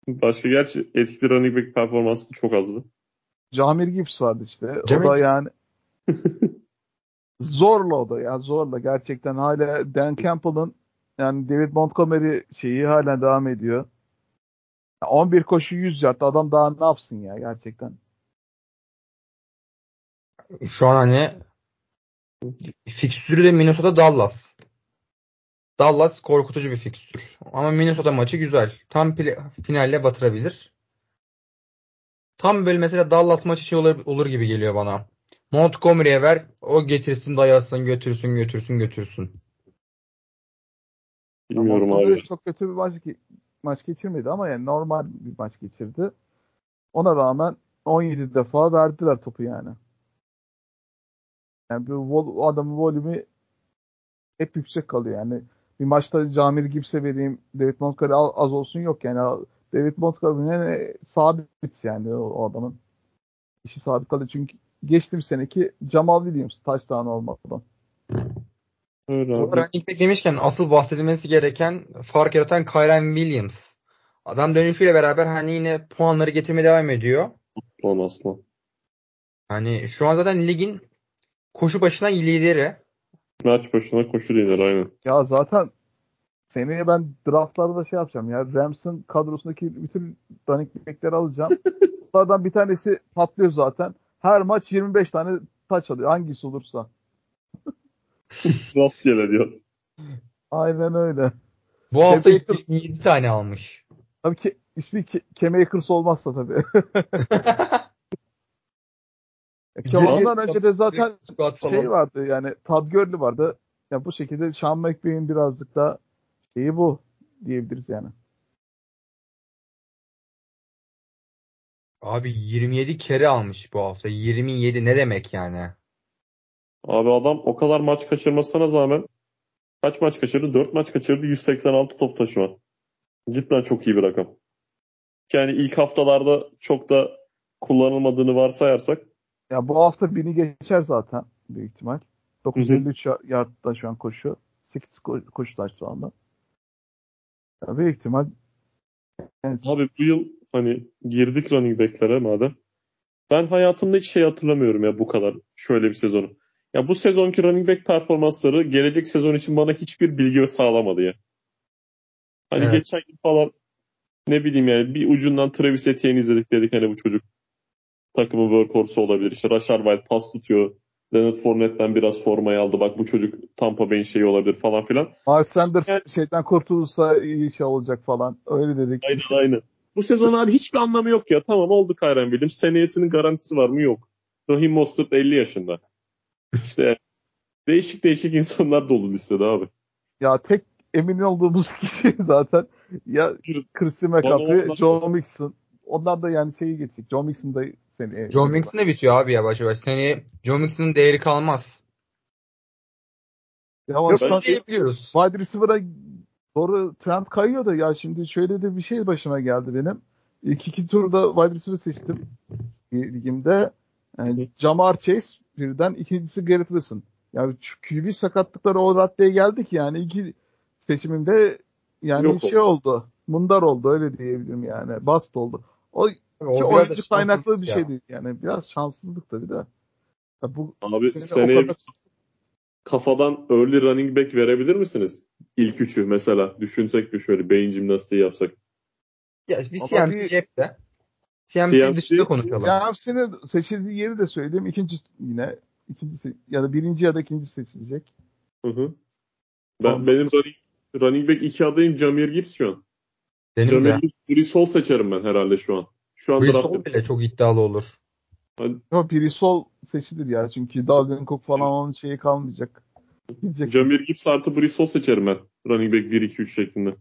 Başka gerçi etkili running back performansı da çok azdı. Jamir Gibbs vardı işte. Jamir o da yani zorla o da ya zorla gerçekten hala Dan Campbell'ın yani David Montgomery şeyi hala devam ediyor. Ya 11 koşu 100 yard adam daha ne yapsın ya gerçekten. Şu an hani fikstürü de Minnesota Dallas. Dallas korkutucu bir fikstür. Ama Minnesota maçı güzel. Tam finalle batırabilir. Tam böyle mesela Dallas maçı şey olur, olur gibi geliyor bana. Montgomery'e ver. O getirsin dayasın götürsün götürsün götürsün. Bilmiyorum Montgomery abi. çok kötü bir maç, maç geçirmedi ama yani normal bir maç geçirdi. Ona rağmen 17 defa verdiler topu yani. Yani bu vol- adamın volümü hep yüksek kalıyor yani. Bir maçta Camir Gibbs'e vereyim, David Montgomery az olsun yok yani. David Montgomery'nin sabit yani o, o adamın. işi sabit kalıyor çünkü geçtiğim seneki Jamal Williams touchdown olmadan. Öyle Bu running back demişken asıl bahsedilmesi gereken fark yaratan Kyren Williams. Adam dönüşüyle beraber hani yine puanları getirmeye devam ediyor. Lan aslan. Hani şu an zaten ligin koşu başına lideri. Maç başına koşu lider aynen. Ya zaten seneye ben draftlarda şey yapacağım ya. Rams'ın kadrosundaki bütün running back'leri alacağım. Bunlardan bir tanesi patlıyor zaten. Her maç 25 tane taç alıyor. Hangisi olursa. Rastgele diyor. Aynen öyle. Bu hafta Baker- 27 tane almış. Tabii ki ismi Ke- Kemakers olmazsa tabii. Ki ondan önce de zaten şey vardı yani Todd Gurley vardı. Ya bu şekilde Sean McVay'in birazcık da şeyi bu diyebiliriz yani. Abi 27 kere almış bu hafta. 27 ne demek yani? Abi adam o kadar maç kaçırmasına rağmen kaç maç kaçırdı? 4 maç kaçırdı. 186 top taşıma. Cidden çok iyi bir rakam. Yani ilk haftalarda çok da kullanılmadığını varsayarsak Ya bu hafta bini geçer zaten büyük ihtimal. 953 yardta şu an koşu. 8 ko- koşu taş şu anda. Ya büyük ihtimal yani Abi bu yıl hani girdik running back'lere madem. Ben hayatımda hiç şey hatırlamıyorum ya bu kadar şöyle bir sezonu. Ya bu sezonki running back performansları gelecek sezon için bana hiçbir bilgi sağlamadı ya. Hani Evet. geçen yıl falan ne bileyim yani bir ucundan Travis Etienne izledik dedik hani bu çocuk takımın workhorse olabilir. İşte Rashard White pas tutuyor. Leonard Fournette'den biraz formayı aldı. Bak bu çocuk Tampa Bay'in şeyi olabilir falan filan. Miles Sanders Yani- şeyden kurtulursa iyi şey olacak falan. Öyle dedik. Aynen aynen. Bu sezon abi hiçbir anlamı yok ya. Tamam oldu Kyren Williams. Seneyesinin garantisi var mı? Yok. Raheem Mostert 50 yaşında. İşte değişik değişik insanlar dolu listede abi. Ya tek emin olduğumuz kişi zaten ya Chrissy McCaffrey, Joe Mixon. Onlar da yani şeyi geçecek. Joe Mixon da seni Joe Mixon de bitiyor abi yavaş yavaş. Seneye Joe Mixon'ın değeri kalmaz. Ya ama Yok diyebiliyoruz. wide receiver'a doğru trend kayıyor da ya şimdi şöyle de bir şey başıma geldi benim. İlk iki turda wide receiver seçtim ligimde. Yani Jamar Chase birden ikincisi Garrett Wilson. Yani QB sakatlıkları o raddeye geldi ki yani iki seçimimde yani Yok şey oldu. Mundar oldu öyle diyebilirim yani. Bast oldu. O O biraz da oyuncu kaynaklı bir ya. şey değil. Yani biraz şanssızlık tabii de. Ya bu Abi sene o seneye kadar- kafadan early running back verebilir misiniz? İlk üçü mesela. Düşünsek bir şöyle beyin jimnastiği yapsak. Ya bir CMC bir- cepte. CMC, CMC dışında konuşalım. Ya hepsinin seçildiği yeri de söyleyeyim. İkinci yine ikinci ya da birinci ya da ikinci seçilecek. Hı hı. Ben, Tamam. benim running, running back iki adayım Jameer Gibbs şu an. Benim Jameer de. Gibbs, Brees Hall seçerim ben herhalde şu an. Şu an Brees draft bile çok iddialı olur. Ama biri sol seçilir ya. Çünkü Dalvin Cook falan onun şeyi kalmayacak. Gidecek. Jameer Gibbs artı Hall seçerim ben. Running back 1-2-3 şeklinde.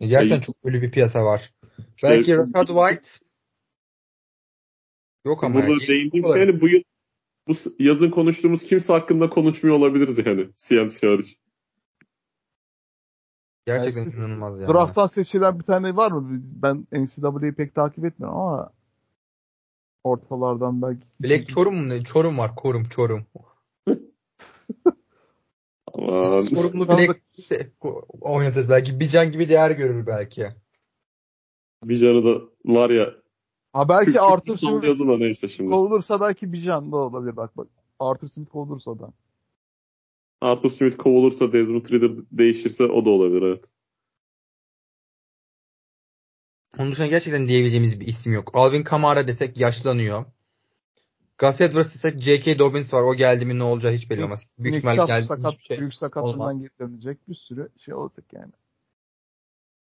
Gerçekten Ay- çok ölü bir piyasa var. İşte- Belki Rashad White Yok ama. Burada yani, değindiğim olarak- şey bu yıl bu yazın konuştuğumuz kimse hakkında konuşmuyor olabiliriz yani CMC hariç. Gerçekten Yani inanılmaz yani. Draft'tan seçilen bir tane var mı? Ben NCAA'yi pek takip etmiyorum ama ortalardan belki. Black Çorum mu ne? Çorum var. Korum. Çorum. Aman. Çorumlu Black ise oynatırız. Belki Bican gibi değer görür belki. Bir canı da var ya. Ha belki Arthur Smith kovulursa belki bir can da olabilir bak bak. Arthur Smith kovulursa da. Arthur Smith kovulursa Desmond Ridder değişirse o da olabilir evet. Onun dışında gerçekten diyebileceğimiz bir isim yok. Alvin Kamara desek yaşlanıyor. Gus Edwards desek J.K. Dobbins var. O geldi mi ne olacağı hiç belli olmaz. Büyük Nick ihtimal geldi sakat, şey büyük sakatlığından geri dönecek bir sürü şey olacak yani.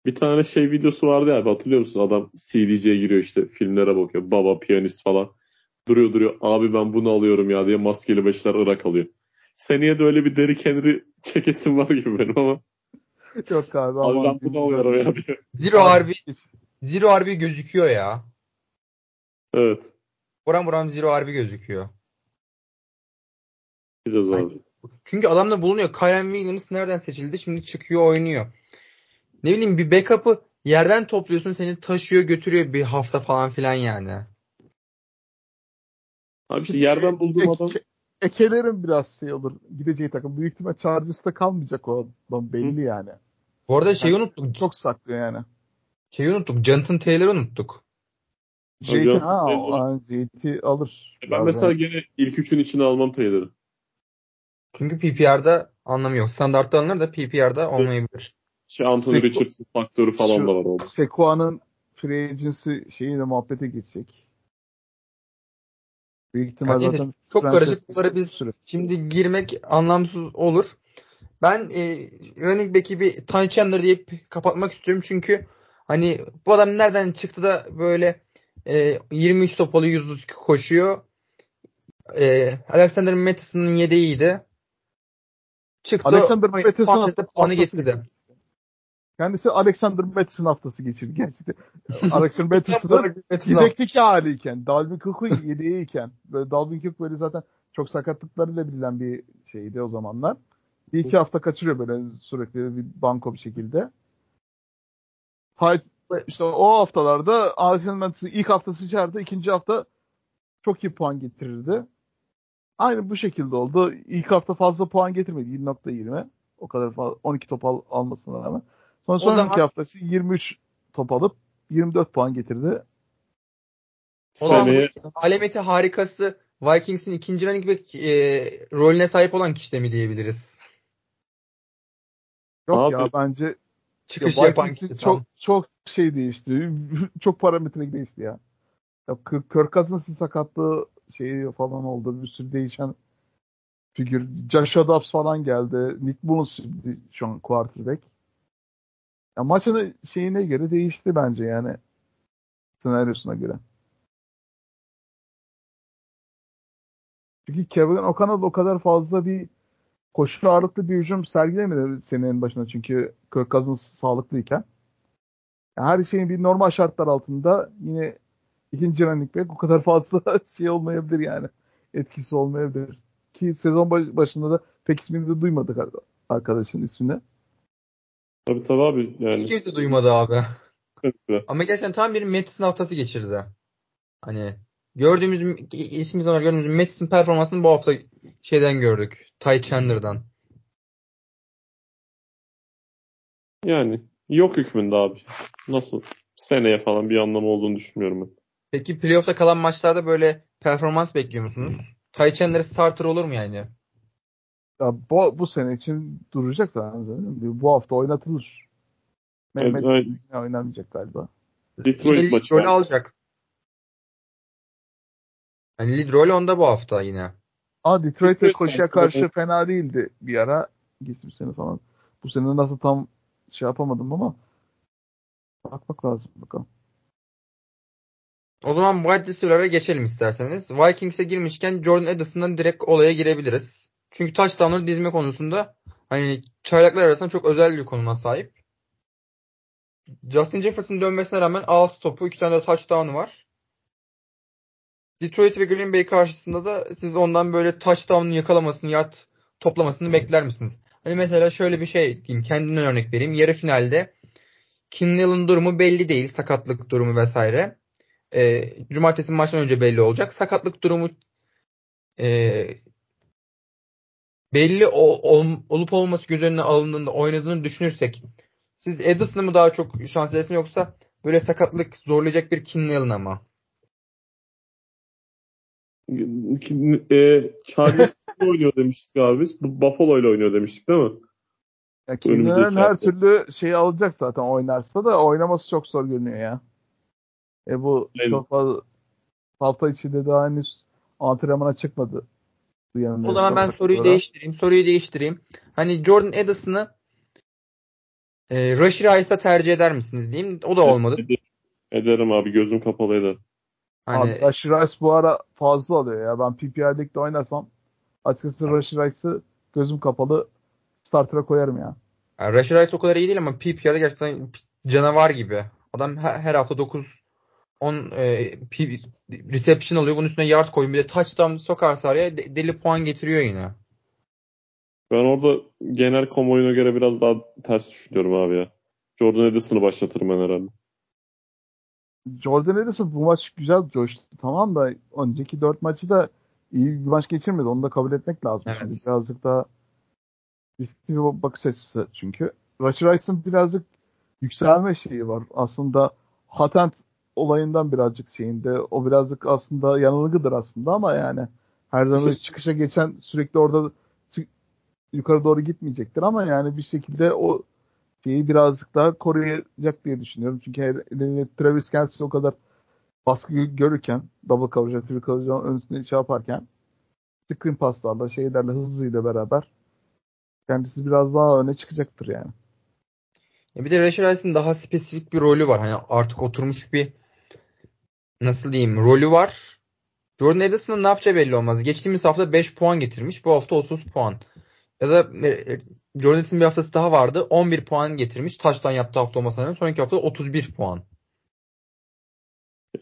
Bir tane şey videosu vardı ya hatırlıyor musun? Adam CD'ye giriyor işte filmlere bakıyor. Baba piyanist falan. Duruyor duruyor. Abi ben bunu alıyorum ya diye maskeli beşler Irak alıyor. Seneye de öyle bir Derrick Henry çekesim var gibi benim ama. Yok abi. Abi ben bunu alıyorum ya diye. Zero RB, Zero RB gözüküyor ya. Evet. Buram buram Zero RB gözüküyor. Gideceğiz Ay. abi. Çünkü adamda bulunuyor. Kyren Williams nereden seçildi? Şimdi çıkıyor oynuyor. Ne bileyim bir backup'ı yerden topluyorsun seni taşıyor götürüyor bir hafta falan filan yani. Abi işte yerden bulduğum adam Ekelerin biraz şey olur. Gideceği takım. Büyük ihtimal Chargers'ta kalmayacak o adam belli yani. Bu arada şeyi unuttuk. Çok saklıyor yani. Şeyi unuttuk. Jonathan Taylor'ı unuttuk. JT, ha, ben- o- JT alır. ben Bazen. mesela gene ilk üçün içine almam Taylor'ı. Çünkü PPR'da anlamı yok. Standartta alınır da PPR'da olmayabilir. Şey Anthony Richardson faktörü falan Şu- da var orada. Sekua'nın free agency şeyi de muhabbete geçecek. Büyük ihtimal Neyse, zaten çok Franchise karışık. Bunları biz süre. şimdi girmek anlamsız olur. Ben e, running back'i bir Ty Chandler deyip kapatmak istiyorum. Çünkü hani bu adam nereden çıktı da böyle e, 23 topalı 100 koşuyor. E, Alexander Mattison'ın yedeğiydi. Çıktı. Alexander haftası puanı getirdi. Kendisi Alexander Madison haftası geçirdi gerçekten. Alexander Madison'ın yedekteki haliyken, Dalvin Cook'un yedeğiyken, böyle Dalvin Cook böyle zaten çok sakatlıklarıyla bilinen bir şeydi o zamanlar. Bir iki hafta kaçırıyor böyle sürekli bir banko bir şekilde. Hay- İşte o haftalarda Alexander Madison ilk haftası içeride, ikinci hafta çok iyi puan getirirdi. Aynı bu şekilde oldu. İlk hafta fazla puan getirmedi. 7.20. O kadar fazla, 12 top al, almasına rağmen. Sonra sonraki zaman- haftası 23 top alıp 24 puan getirdi. O zaman alemeti harikası Vikings'in ikinci running back e, rolüne sahip olan kişi de mi diyebiliriz? Yok Abi, ya bence ya Çıkış yapan Vikings'in kişi. çok tam. çok şey değişti. çok parametre değişti ya. ya Kirk Cousins'ın sakatlığı şeyi falan oldu. Bir sürü değişen figür. Josh Dobbs falan geldi. Nick Mullins şu an quarterback. Ya maçın şeyine göre değişti bence yani. Senaryosuna göre. Çünkü Kevin O'Connell o kadar fazla bir koşu ağırlıklı bir hücum sergilemedi senenin başında çünkü Kirk Cousins sağlıklıyken. Her şeyin bir normal şartlar altında yine ikinci running back o kadar fazla şey olmayabilir yani. Etkisi olmayabilir. Ki sezon baş- başında da pek ismini de duymadık arkadaşın ismini. Tabii tabii abi Hiç yani. kimse duymadı abi. Evet. Ama gerçekten tam bir Madison haftası geçirdi. Hani gördüğümüz işimiz olarak gördüğümüz Madison performansını bu hafta şeyden gördük. Ty Chandler'dan. Yani yok hükmünde abi. Nasıl? Seneye falan bir anlamı olduğunu düşünmüyorum ben. Peki playoff'ta kalan maçlarda böyle performans bekliyor musunuz? Ty Chandler starter olur mu yani? Ya bu, bu sene için duracak zaten. Bu hafta oynatılır. Mehmet Evet, oynamayacak galiba. Detroit maçı var. alacak. Hani lead rolü onda bu hafta yine. Aa Detroit'e Detroit koşuya aslında karşı fena değildi bir ara. Geçmiş sene falan. Bu sene nasıl tam şey yapamadım ama bakmak lazım bakalım. O zaman wide receiver'lara geçelim isterseniz. Vikings'e girmişken Jordan Addison'dan direkt olaya girebiliriz. Çünkü touchdown'ları dizme konusunda hani çaylaklar arasında çok özel bir konuma sahip. Justin Jefferson dönmesine rağmen 6 topu 2 tane de touchdown'u var. Detroit ve Green Bay karşısında da siz ondan böyle touchdown yakalamasını, yard toplamasını bekler misiniz? Hani mesela şöyle bir şey diyeyim. Kendimden örnek vereyim. Yarı finalde Kinnell'ın durumu belli değil. Sakatlık durumu vesaire. E, cumartesi maçtan önce belli olacak. Sakatlık durumu e, belli ol, ol, olup olması göz önüne alındığında oynadığını düşünürsek siz Edison'ı mı daha çok şans verirsin yoksa böyle sakatlık zorlayacak bir Kinnell'ın ama? E, Chargers oynuyor demiştik abi biz. Bu Buffalo ile oynuyor demiştik değil mi? Ya Kinnell'ın her türlü şeyi alacak zaten oynarsa da oynaması çok zor görünüyor ya. E bu evet. çok fazla hafta içinde daha henüz antrenmana çıkmadı. O zaman ben soruyu sonra. değiştireyim. Soruyu değiştireyim. Hani Jordan Edison'ı e, Rashid Rice'a tercih eder misiniz diyeyim. O da olmadı. Ederim abi. Gözüm kapalı ederim. Hani... Abi Rashid Rice bu ara fazla alıyor ya. Ben PPR Lig'de oynarsam açıkçası Rashid Rice'ı gözüm kapalı starter'a koyarım ya. Yani Rashid Rice o kadar iyi değil ama PPR'de gerçekten canavar gibi. Adam her, her hafta 9 10 e, reception alıyor. Bunun üstüne yard koyun. Bir de touchdown sokarsa araya deli puan getiriyor yine. Ben orada genel kamuoyuna göre biraz daha ters düşünüyorum abi ya. Jordan Edison'ı başlatırım ben herhalde. Jordan Edison bu maç güzel coştu. Tamam da önceki dört maçı da iyi bir maç geçirmedi. Onu da kabul etmek lazım. Evet. Şimdi birazcık daha riskli bir bakış açısı çünkü. Rashid Rice'ın birazcık yükselme şeyi var. Aslında Hatent olayından birazcık şeyinde. O birazcık aslında yanılgıdır aslında ama yani her zaman işte, çıkışa geçen sürekli orada yukarı doğru gitmeyecektir ama yani bir şekilde o şeyi birazcık daha koruyacak diye düşünüyorum. Çünkü Travis Kelsey o kadar baskı görürken double coverage, triple coverage önüne şey yaparken screen paslarla şeylerle hızlıyla beraber kendisi biraz daha öne çıkacaktır yani. Ya bir de Rashid daha spesifik bir rolü var. Hani artık oturmuş bir nasıl diyeyim rolü var. Jordan Edison'ın ne yapacağı belli olmaz. Geçtiğimiz hafta 5 puan getirmiş. Bu hafta 30 puan. Ya da e, Jordan Edison'ın bir haftası daha vardı. 11 puan getirmiş. Taştan yaptığı hafta olmasına Sonraki hafta 31 puan.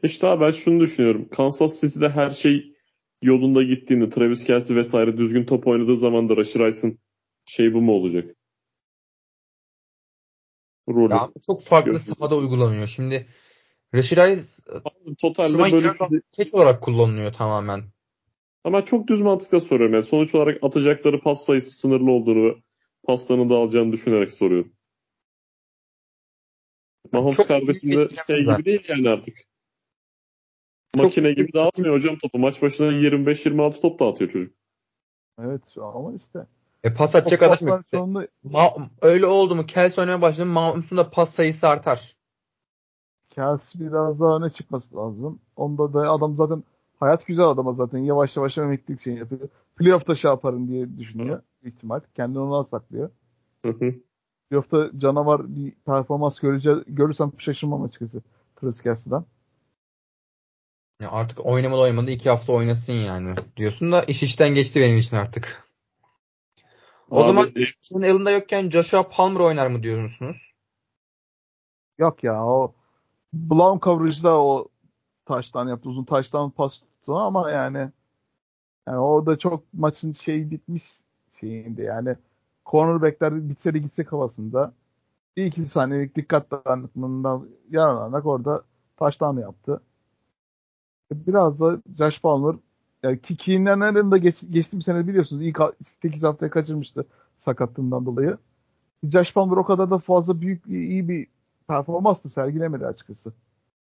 İşte abi ben şunu düşünüyorum. Kansas City'de her şey yolunda gittiğinde Travis Kelsey vesaire düzgün top oynadığı zaman da Rashid Rice'ın şey bu mu olacak? Rolü. Ya, çok farklı Görüşürüz. sahada uygulanıyor. Şimdi Rashid Rice totalde böyle keç olarak kullanılıyor tamamen. Ama çok düz mantıkla soruyorum. Yani sonuç olarak atacakları pas sayısı sınırlı olduğunu paslarını da alacağını düşünerek soruyorum. Mahomes çok kardeşim de şey gibi değil yani artık. Çok Makine gibi dağıtmıyor hocam topu. Maç başına 25-26 top dağıtıyor çocuk. Evet ama işte. E pas atacak adam yok. Sonunda... Ma- öyle oldu mu? Kels oynamaya başladı. Mahmut'un da pas sayısı artar. Kels biraz daha öne çıkması lazım. Onda da adam zaten hayat güzel adama zaten. Yavaş yavaş emeklilik şey yapıyor. Playoff'ta şey yaparım diye düşünüyor. Hı. ihtimal. Kendini ona saklıyor. Hı hı. Playoff'ta canavar bir performans göreceğiz, görürsem şaşırmam açıkçası. Travis Kelsey'den. Ya artık oynamadı oynamadı iki hafta oynasın yani diyorsun da iş işten geçti benim için artık. O Abi, zaman senin elinde yokken Joshua Palmer oynar mı diyorsunuz? Yok ya o blown coverage'da o taştan yaptı. Uzun taştan pas tuttu ama yani yani o da çok maçın şey bitmiş şeyinde yani cornerbackler bitse de gitsek havasında bir iki saniyelik dikkat dağınıklığından yararlanarak orada taştan yaptı. Biraz da Josh Palmer yani Keenan'ın da geç, geçtiğim sene biliyorsunuz ilk 8 haftaya kaçırmıştı sakatlığından dolayı. Josh Palmer o kadar da fazla büyük iyi bir performans da sergilemedi açıkçası.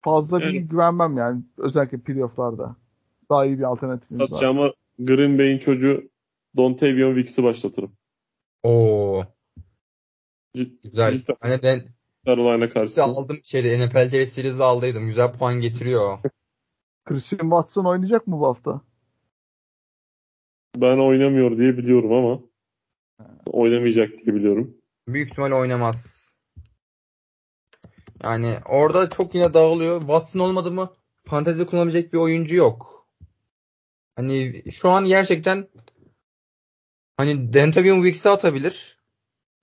Fazla evet. bir güvenmem yani özellikle playoff'larda. Daha iyi bir alternatifimiz var. Ama Green Bay'in çocuğu Dontavion Wicks'i başlatırım. Oo. Cid, Güzel. Cidden. Hani ben Carolina karşısında. Aldım şeyde NFL Series'i aldıydım. Güzel puan getiriyor. Christian Watson oynayacak mı bu hafta? Ben oynamıyor diye biliyorum ama oynamayacak diye biliyorum. Büyük ihtimal oynamaz. Yani orada çok yine dağılıyor. Watson olmadı mı fantezide kullanabilecek bir oyuncu yok. Hani şu an gerçekten hani Dentavion Wicks'e atabilir.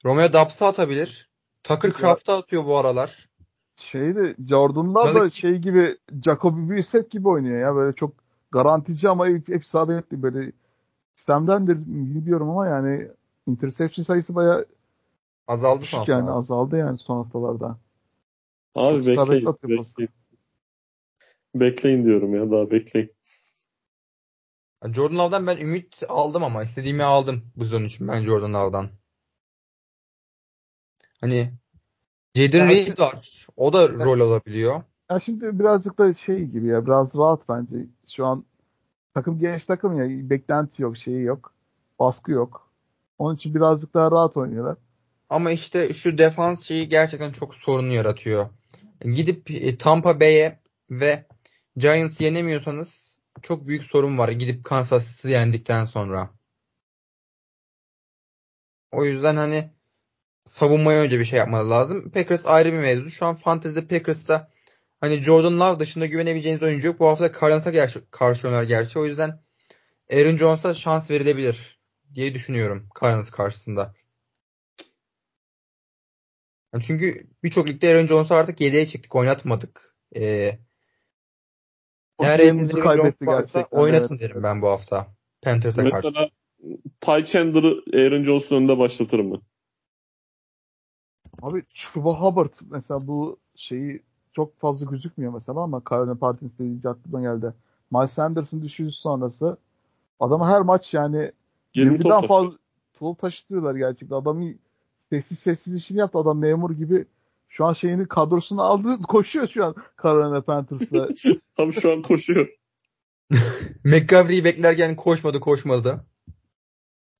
Romeo Dobbs'a atabilir. Tucker Craft'a atıyor bu aralar. Şeyde Jordan'lar da şey gibi Jacoby Brissett gibi oynuyor ya. Böyle çok garantici ama hep, hep isabetli böyle sistemdendir bilmiyorum ama yani interception sayısı bayağı Azaldı düşük yani azaldı yani son haftalarda. Abi isabetli bekleyin. Bekleyin. Bekleyin diyorum ya daha bekleyin. Jordan Love'dan ben ümit aldım ama istediğimi aldım bu sezon için ben Jordan Love'dan. Hani Jaden Yani- Reed var. O da rol alabiliyor. Ya şimdi birazcık da şey gibi ya biraz rahat bence. Şu an takım genç takım ya beklenti yok şeyi yok. Baskı yok. Onun için birazcık daha rahat oynuyorlar. Ama işte şu defans şeyi gerçekten çok sorun yaratıyor. Gidip e, Tampa Bay'e ve Giants'ı yenemiyorsanız çok büyük sorun var. Gidip Kansas'ı yendikten sonra. O yüzden hani savunmaya önce bir şey yapmalı lazım. Packers ayrı bir mevzu. Şu an Fantasy'de Packers'ta hani Jordan Love dışında güvenebileceğiniz oyuncu yok. Bu hafta Cardinals'a karşı oynar gerçi. O yüzden Aaron Jones'a şans verilebilir diye düşünüyorum Cardinals karşısında. Yani çünkü birçok ligde Aaron Jones'u artık 7'ye çektik. Oynatmadık. Ee, eğer Jones kaybetti varsa gerçekten. oynatın evet. derim ben bu hafta. Panthers'a karşı. Mesela Ty Chandler'ı Aaron Jones'un önünde başlatırım ben. Abi Chuba Hubbard mesela bu şeyi çok fazla gözükmüyor mesela ama Carolina Partisi deyince aklıma geldi. Miles Sanders'ın düşüşü sonrası adamı her maç yani 20 top 20'den taşıyor. fazla top taşıtıyorlar gerçekten. Adamı sessiz sessiz işini yaptı. Adam memur gibi şu an şeyini kadrosunu aldı koşuyor şu an Carolina Panthers'la. Tam şu an koşuyor. McCaffrey'i beklerken koşmadı koşmadı.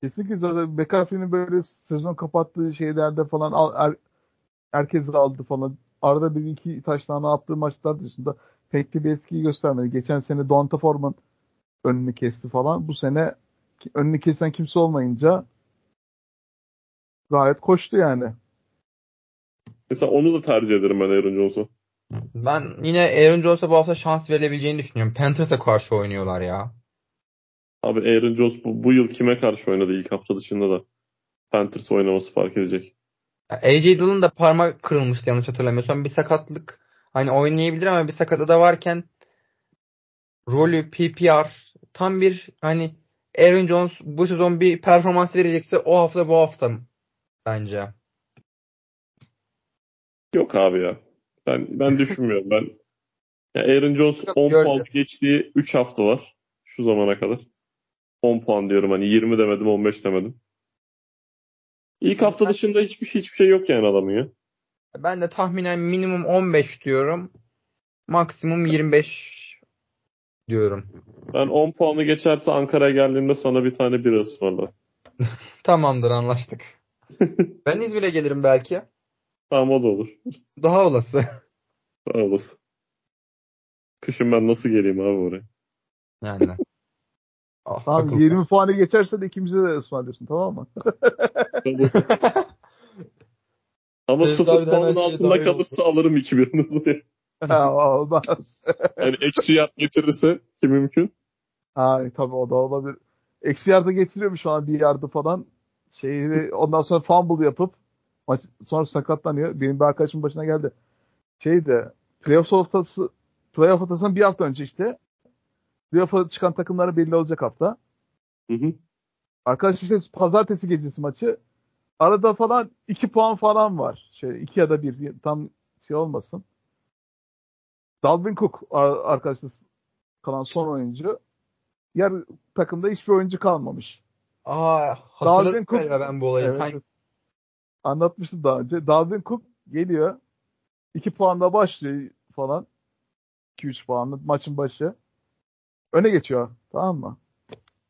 Kesinlikle zaten McCaffrey'nin böyle sezon kapattığı şeylerde falan al, er, herkesi aldı falan. Arada bir iki taşlarını attığı maçlar dışında pek de bir etkiyi göstermedi. Geçen sene Donta Foreman önünü kesti falan. Bu sene önünü kesen kimse olmayınca gayet koştu yani. Mesela onu da tercih ederim ben Aaron Jones'a. Ben yine Aaron Jones'a bu hafta şans verilebileceğini düşünüyorum. Panthers'a karşı oynuyorlar ya. Abi Aaron Jones bu, bu yıl kime karşı oynadı ilk hafta dışında da? Panthers oynaması fark edecek. AJ Dillon da parmak kırılmıştı yanlış hatırlamıyorsam. Bir sakatlık hani oynayabilir ama bir sakatı da varken rolü PPR tam bir hani Aaron Jones bu sezon bir performans verecekse o hafta bu hafta bence. Yok abi ya. Ben ben düşünmüyorum. Ben ya Aaron Jones Yok, 10 göreceğiz. puan geçtiği 3 hafta var şu zamana kadar. 10 puan diyorum hani 20 demedim 15 demedim. İlk hafta dışında hiçbir hiçbir şey yok yani adamın ya. Ben de tahminen minimum 15 diyorum. Maksimum 25 diyorum. Ben 10 puanı geçerse Ankara'ya geldiğimde sana bir tane bira ısmarlarım. Tamamdır anlaştık. ben İzmir'e gelirim belki. Tamam o da olur. Daha olası. Sağ olasın. Kışın ben nasıl geleyim abi oraya? Yani. Ah, Tamam akıl. 20 puanı geçerse de ikimize de ısmarlıyorsun tamam mı? Ama Fevzi 0 abiden her puanın şeye altında kalırsa alırım 2 biranızı. Ha, Olmaz. Yani eksi yap getirirse ki mümkün. Ha, tabii o da olabilir. Eksi yarda getiriyormuş şu an bir yardı falan. Şeyi, ondan sonra fumble yapıp maç sonra sakatlanıyor. Benim bir arkadaşımın başına geldi. Şeyde playoff haftası playoff haftasından bir hafta önce işte playoff'a çıkan takımları belli olacak hafta. Hı hı. Arkadaş işte pazartesi gecesi maçı. Arada falan 2 puan falan var. Şey 2 ya da 1 tam şey olmasın. Dalvin Cook ar- arkadaşlar kalan son oyuncu. Diğer takımda hiçbir oyuncu kalmamış. Aa, hatırladım Cook- ben bu olayı. Evet, evet. Anlatmıştım daha önce. Dalvin Cook geliyor. 2 puanla başlıyor falan. 2-3 puanlı maçın başı. Öne geçiyor. Tamam mı?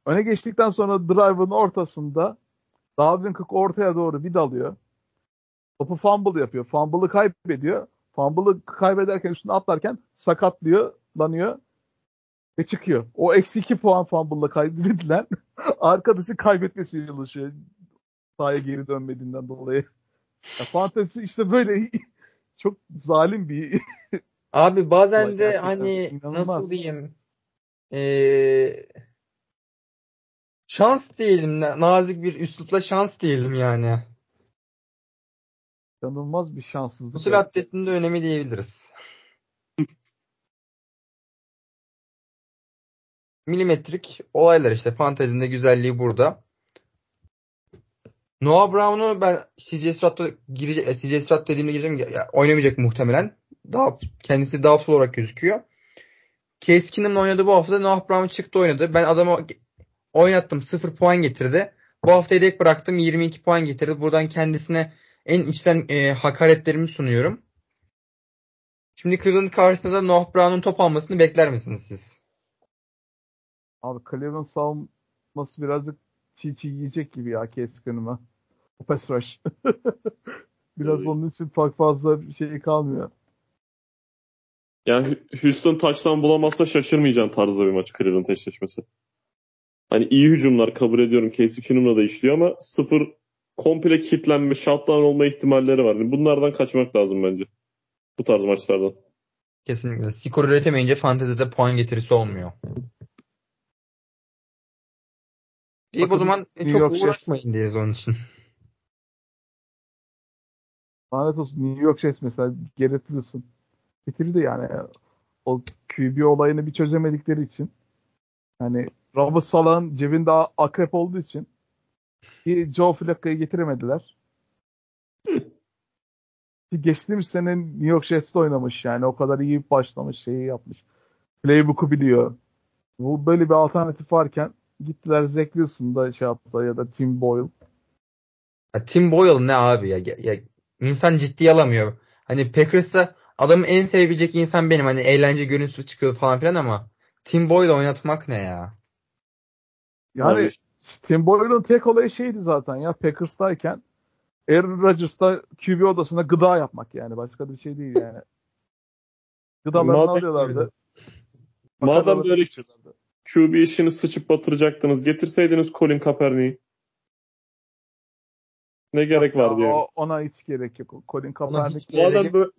Öne geçtikten sonra drive'ın ortasında Dalvin Cook ortaya doğru bir dalıyor. Topu fumble yapıyor. Fumble'ı kaybediyor. Fumble'ı kaybederken üstüne atlarken sakatlıyor, lanıyor ve çıkıyor. O eksi 2 puan fumble'la kaybedilen arkadaşı kaybetmesi çalışıyor. Sahaya geri dönmediğinden dolayı. Ya, fantezi işte böyle çok zalim bir abi bazen de hani inanılmaz. nasıl diyeyim ee, şans diyelim na- nazik bir üslupla şans diyelim yani. inanılmaz bir şanssızlık. Gusül abdestinde önemi diyebiliriz. Milimetrik olaylar işte. Fantezinde güzelliği burada. Noah Brown'u ben CJ Stroud'da girecek, e, CJ Stroud dediğimde gireceğim ya, oynamayacak muhtemelen. Daha kendisi doubtful olarak gözüküyor. Case Keenum'la oynadı bu hafta. Noah Brown çıktı oynadı. Ben adamı oynattım. 0 puan getirdi. Bu hafta yedek bıraktım. 22 puan getirdi. Buradan kendisine en içten e, hakaretlerimi sunuyorum. Şimdi Cleveland karşısında da Noah Brown'un top almasını bekler misiniz siz? Abi Cleveland savunması birazcık çiğ çiğ yiyecek gibi ya Keskin'ime. Pass rush. Biraz onun için çok fazla bir şey kalmıyor. Yani Houston taçtan bulamazsa şaşırmayacağım tarzda bir maç Cleveland eşleşmesi. Hani iyi hücumlar kabul ediyorum. Casey Keenum'la da işliyor ama sıfır komple kitlenme, shutdown olma ihtimalleri var. Yani bunlardan kaçmak lazım bence. Bu tarz maçlardan. Kesinlikle. Skor üretemeyince fantezide puan getirisi olmuyor. İyi o zaman New çok York uğraşmayın diyeriz onun için. Lanet olsun New York Jets mesela Garrett Wilson bitirdi yani. O QB olayını bir çözemedikleri için. Hani Robert Salah'ın cebinde akrep olduğu için bir Joe Flacco'yu getiremediler. Geçtiğimiz sene New York Jets'te oynamış yani. O kadar iyi başlamış, şeyi yapmış. Playbook'u biliyor. Bu böyle bir alternatif varken gittiler Zach Wilson'da şey yaptı ya da Tim Boyle. Ya Tim Boyle ne abi ya? ya, ya insan ciddiye alamıyor. Hani Packers'ta adamın en sevebilecek insan benim. Hani eğlence görüntüsü çıkıyor falan filan ama Tim Boyle oynatmak ne ya? Yani Abi, Tim Boyle'ın tek olayı şeydi zaten ya Packers'tayken Aaron Rodgers'ta QB odasında gıda yapmak yani. Başka bir şey değil yani. Gıdalarını Madem- alıyorlardı. Madem böyle. QB işini sıçıp batıracaktınız. Getirseydiniz Colin Kaepernick'i. Ne gerek var diye. O- Ona hiç gerek yok. Colin Kaepernick gerek- böyle,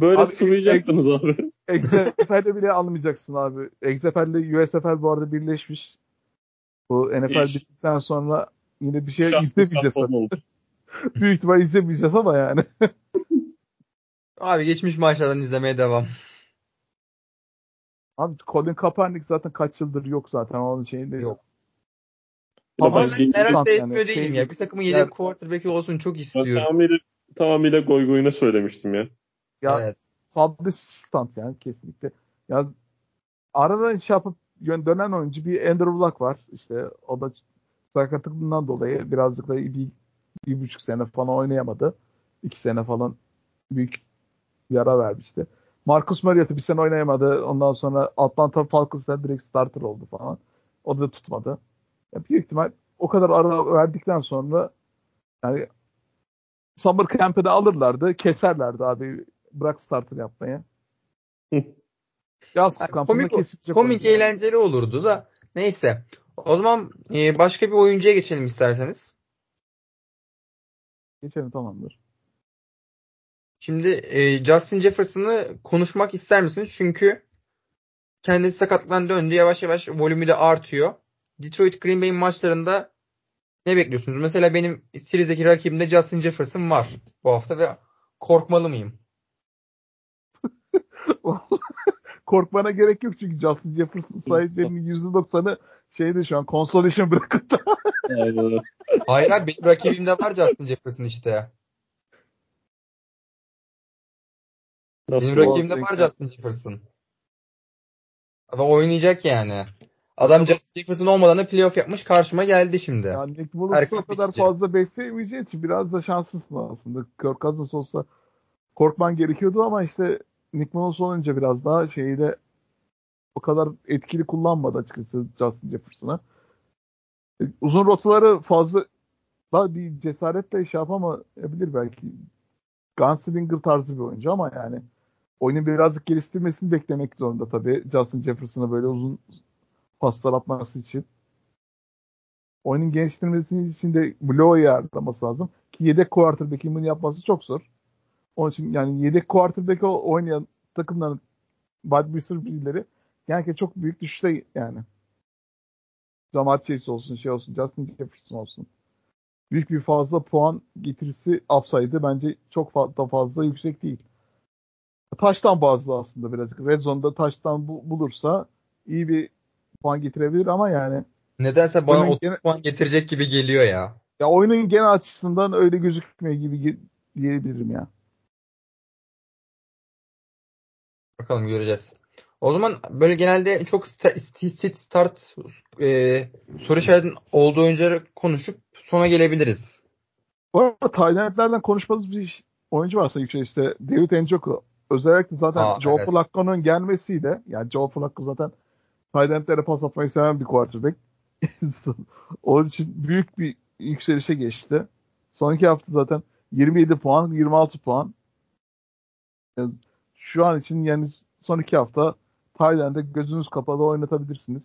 böyle Abi, sıvayacaktınız abi. XFL'de bile almayacaksın abi. XFL'de USFL bu arada birleşmiş. Bu NFL İş. bittikten sonra yine bir şey Şahsi izlemeyeceğiz. Büyük ihtimal izlemeyeceğiz ama yani. Abi geçmiş maçlardan izlemeye devam. Abi Colin Kaepernick zaten kaç yıldır yok zaten onun şeyinde. Yok. Ama ben merak da yani etmiyor değilim şey- ya. Bir takımın yedek Yani- quarterback'i olsun çok istiyorum. tamamıyla, tamamıyla goy goyuna söylemiştim ya. Ya Evet. public stunt yani kesinlikle. Ya aradan şey yapıp yön dönen oyuncu bir Andrew Luck var. İşte o da sakatlığından dolayı birazcık da bir, bir buçuk sene falan oynayamadı. İki sene falan büyük bir ara vermişti. Marcus Mariota bir sene oynayamadı. Ondan sonra Atlanta Falcons'ta direkt starter oldu falan. O da tutmadı. Ya büyük ihtimal o kadar ara verdikten sonra yani Summer Camp'e de alırlardı. Keserlerdi abi. Bırak starter yapmayı. Yaz Yani komik, kesilecek komik oyuncu. eğlenceli olurdu da. Neyse. O zaman e, başka bir oyuncuya geçelim isterseniz. Geçelim tamamdır. Şimdi e, Justin Jefferson'ı konuşmak ister misiniz? Çünkü kendisi sakatlıktan döndü. Yavaş yavaş volümü de artıyor. Detroit Green Bay maçlarında ne bekliyorsunuz? Mesela benim serizdeki rakibimde Justin Jefferson var bu hafta ve korkmalı mıyım? Korkmana gerek yok çünkü Justin Jefferson sahiplerinin %90'ı şeyde şu an consolation öyle. Hayır abi benim rakibimde var Justin Jefferson işte. Nasıl? Benim rakibimde var. Justin Jefferson. Ve oynayacak yani. Adam Justin Jefferson olmadan da playoff yapmış karşıma geldi şimdi. yani Nick Mullins Erken o kadar bitecek. fazla besleyemeyeceği için biraz da şanslısın aslında. Kirk Cousins olsa korkman gerekiyordu ama işte Nick Mullins olunca biraz daha şeyi de o kadar etkili kullanmadı açıkçası Justin Jefferson'ı. E, Uzun rotaları fazla daha bir cesaretle şey yapamayabilir belki. Gunslinger tarzı bir oyuncu ama yani oyunu birazcık geliştirmesini beklemek zorunda tabii Justin Jefferson'a böyle uzun paslar atması için. Oyunun geliştirmesi için de bloğa yardımlaması lazım. Ki yedek quarterback'in bunu yapması çok zor. Onun için yani yedek quarterback oynayan takımların wide receiver'leri genellikle çok büyük düşüşte yani. Jamar Chase olsun, şey olsun, Justin Jefferson olsun. Büyük bir fazla puan getirisi upside'ı bence çok fazla, fazla yüksek değil. Taştan bazlı aslında birazcık. Red Zone'da taştan bu, bulursa iyi bir puan getirebilir ama yani Nedense bana Oyunun 30 gene- puan getirecek gibi geliyor ya. ya oyunun genel açısından öyle gözükmüyor gibi diyebilirim ya. Bakalım göreceğiz. O zaman böyle genelde çok sit start e, soru işaretinin olduğu oyuncuları konuşup sona gelebiliriz. Bu arada Taylandlerden konuşmadığımız bir oyuncu varsa yüksek işte David Njoku. Özellikle zaten Aa, Joe evet. Flacco'nun gelmesiyle yani Joe Flacco zaten Taylandlere pas atmayı seven bir quarterback. Onun için büyük bir yükselişe geçti. Son iki hafta zaten 27 puan, 26 puan. Yani şu an için yani son iki hafta Tayland'e gözünüz kapalı oynatabilirsiniz.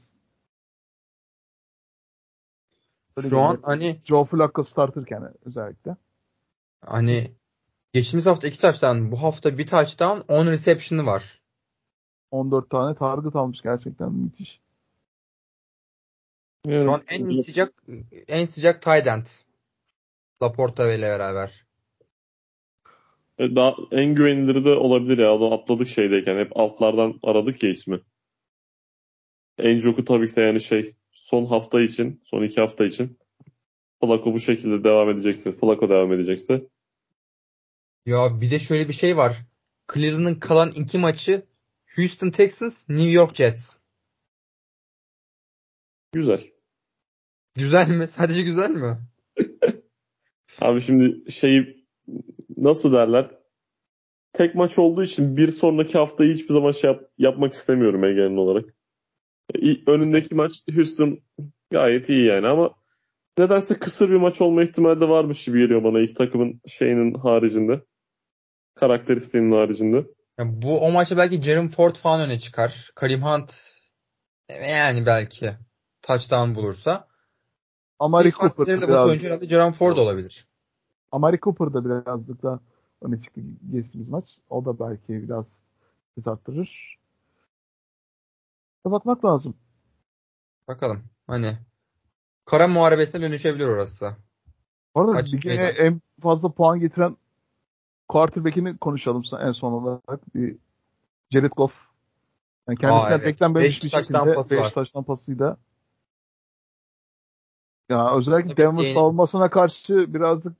Öyle Şu an hani Joe Flacco starterken özellikle. hani geçtiğimiz hafta iki touchdown, bu hafta bir touchdown, 10 reception'ı var. 14 tane target almış gerçekten müthiş. Şu an en sıcak en sıcak tight end. Laporta ile beraber. E, Daha en güvenilir de olabilir ya. Onu atladık şeydeyken. Hep altlardan aradık ya ismi. En joku tabii ki de yani şey son hafta için, son iki hafta için Flacco bu şekilde devam edecekse, Flacco devam edecekse Ya bir de şöyle bir şey var. Cleveland'ın kalan iki maçı Houston Texans, New York Jets. güzel. Güzel mi? Sadece güzel mi? Abi şimdi şeyi nasıl derler? Tek maç olduğu için bir sonraki haftayı hiçbir zaman şey yap- yapmak istemiyorum genel olarak. Önündeki maç Houston gayet iyi yani ama nedense kısır bir maç olma ihtimali de varmış gibi geliyor bana ilk takımın şeyinin haricinde. Karakteristiğinin haricinde. Ya bu o maçta belki Jerome Ford falan öne çıkar. Karim Hunt yani belki touchdown bulursa. Amari Cooper da bu biraz, oyuncu herhalde Jerome Ford olabilir. Amari Cooper da birazcık da öne çıktı geçtiğimiz maç. O da belki biraz hız arttırır. Bakmak lazım. Bakalım. Hani kara muharebesine dönüşebilir orası. Bu arada meydan. en fazla puan getiren quarterback'ini konuşalım en son olarak. Bir Jared Goff. Yani kendisinden Aa, evet. beklenmemiş Beş bir taştan şekilde pası 5 var. taştan pasıyla. Ya özellikle Tabii Denver ki- savunmasına karşı birazcık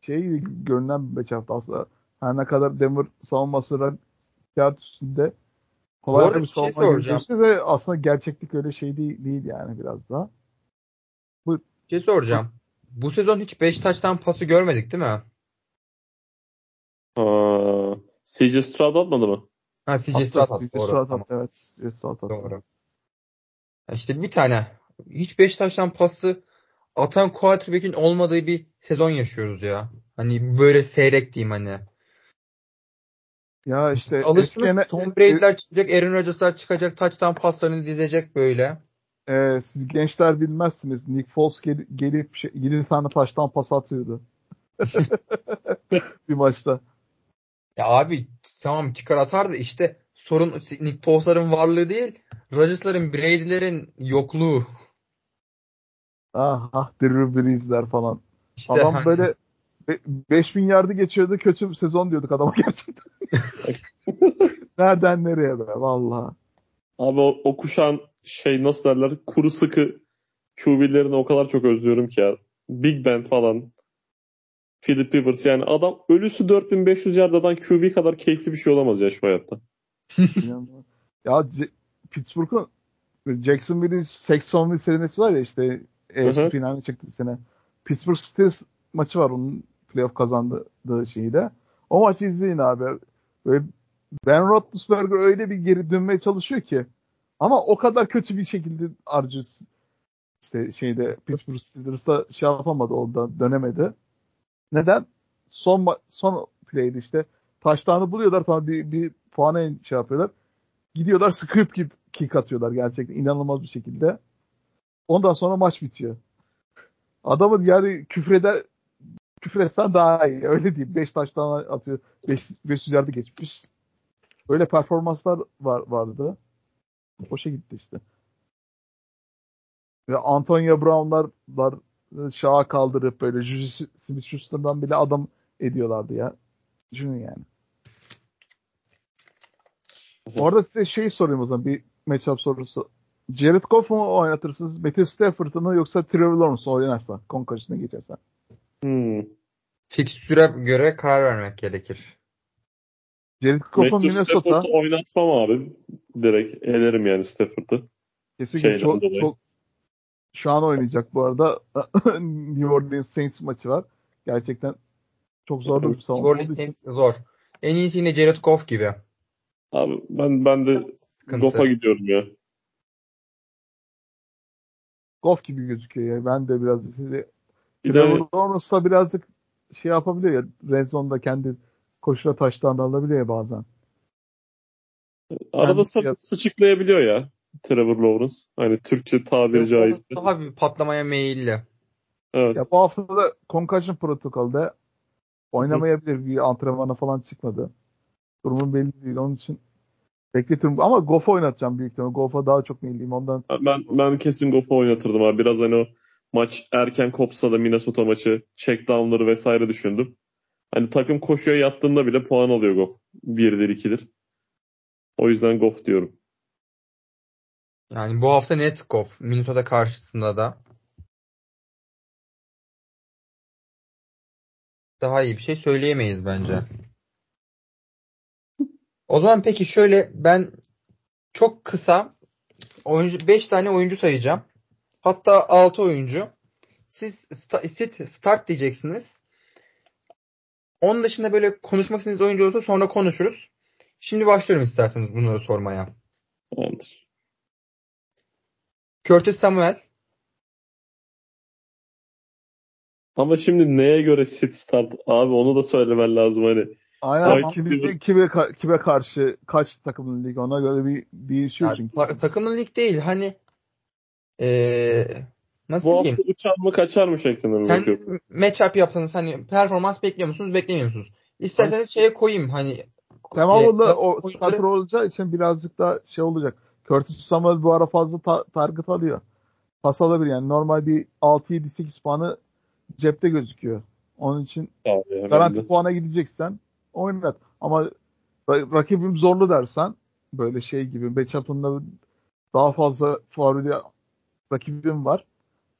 şey görünen bir hafta aslında. Her ne kadar Denver savunması kağıt üstünde Bu kolay bir şey savunma gözükse de aslında gerçeklik öyle şey değil, değil yani biraz daha. Bir şey soracağım. Bu sezon hiç 5 taştan pası görmedik değil mi? Aa, CJ Stroud atmadı mı? Ha CJ Stroud attı. CJ. Stroud attı, evet. CJ Stroud attı. doğru. Ya İşte bir tane. Hiç 5 taştan pası atan quarterback'in olmadığı bir sezon yaşıyoruz ya. Hani böyle seyrek diyeyim hani. Ya işte alışkınız eski- Tom Brady'ler çıkacak, Aaron Rodgers'lar çıkacak, touchdown paslarını dizecek böyle. Ee, siz gençler bilmezsiniz. Nick Foles gel- gelip şey, 7 tane taştan pas atıyordu. bir maçta. Ya abi tamam çıkar atar da işte sorun Nick Foles'ların varlığı değil, Rodgers'ların, Brady'lerin yokluğu. Ah, ah Drew Brees'ler falan. İşte Adam hani- böyle be- 5000 yardı geçiyordu. Kötü bir sezon diyorduk adama gerçekten. Nereden nereye be vallahi. Abi o, o kuşağın şey nasıl derler kuru sıkı QB'lerini o kadar çok özlüyorum ki ya. Big Ben falan. Philip Rivers yani adam ölüsü 4500 yardadan QB kadar keyifli bir şey olamaz ya şu hayatta. Ya C- Pittsburgh'un Jacksonville'in 80 senesi var ya işte. AFC finaline çıktı sene. Pittsburgh Steelers maçı var onun playoff kazandığı şeyi de. O maçı izleyin abi. Böyle Ben Roethlisberger öyle bir geri dönmeye çalışıyor ki ama o kadar kötü bir şekilde Arjus işte şeyde Pittsburgh Steelers'ta şey yapamadı orada dönemedi. Neden? Son son play'de işte taştanı buluyorlar tamam bir, bir puana şey yapıyorlar. Gidiyorlar scoop gibi kick atıyorlar gerçekten inanılmaz bir şekilde. Ondan sonra maç bitiyor. Adamın yani küfreder küfretsen daha iyi. Öyle diyeyim. 5 taştan atıyor. 5 500 yardı geçmiş. Öyle performanslar var, vardı. Boşa gitti işte. Ve Antonio Brown'lar şaha kaldırıp böyle Juju Smith-Schuster'dan bile adam ediyorlardı ya. Düşünün yani. Orada size şey sorayım o zaman bir matchup sorusu. Jared Goff mu oynatırsınız? Matthew Stafford'ı mı yoksa Trevor Lawrence oynarsa? Konkaçına geçersen. Hmm. Fikstüre göre karar vermek gerekir. Jared Goff'un Minnesota Stafford'u oynatmam abi. Direkt elerim yani Stafford'ı. kesinlikle şeyden çok, dolayı. çok şu an oynayacak bu arada. New Orleans Saints maçı var. Gerçekten çok zor bir New savunma olduğu Orleans. Saints zor. En iyisi yine Jared Goff gibi. Abi ben ben de Sıkıntı. Goff'a gidiyorum ya. Goff gibi gözüküyor ya. Ben de biraz size Bir Trevor Lawrence'la birazcık şey yapabiliyor ya. Red zone'da kendi koşula taştan alabiliyor ya bazen. arada Ben- sı- sıçıklayabiliyor ya Trevor Lawrence. Hani Türkçe tabiri caizse. Daha bir patlamaya meyilli. Evet. Ya bu hafta da concussion protokolde oynamayabilir. Bir antrenmana falan çıkmadı. Durumun belli değil. Onun için bekletirim. Ama Goff'u oynatacağım büyük ihtimalle. Goff'a daha çok meyilliyim. Ondan Ben ben kesin Goff'u oynatırdım abi. Biraz hani o maç erken kopsa da Minnesota maçı checkdownları vesaire düşündüm. Hani takım koşuya yattığında bile puan alıyor Goff. Birdir ikidir. O yüzden Goff diyorum. Yani bu hafta net Goff. Minnesota karşısında da. Daha iyi bir şey söyleyemeyiz bence. O zaman peki şöyle ben çok kısa oyuncu 5 tane oyuncu sayacağım. Hatta 6 oyuncu. Siz sit start diyeceksiniz. Onun dışında böyle konuşmak istediğiniz oyuncu olursa sonra konuşuruz. Şimdi başlıyorum isterseniz bunları sormaya. Tamamdır. Curtis Samuel, Ama şimdi neye göre sit start abi onu da söylemen lazım hani. Aynen. Kime, receiver. kime, kime karşı kaç takımın ligi ona göre bir değişiyor Ya, çünkü. ta- takımın lig değil hani eee nasıl Bu diyeyim? hafta uçar mı kaçar mı şeklinde mi bakıyorum? Kendiniz matchup yapsanız hani performans bekliyor musunuz, beklemiyor musunuz? İsterseniz şeye koyayım hani Devamlı e, o starter olacağı için birazcık daha şey olacak. Curtis Samuel bu ara fazla ta- target alıyor. Pas alabilir yani. Normal bir 6-7-8 puanı cepte gözüküyor. Onun için ben garanti de. puana gideceksen oynat. Ama ra- rakibim zorlu dersen böyle şey gibi matchup'ında daha fazla favorili rakibim var.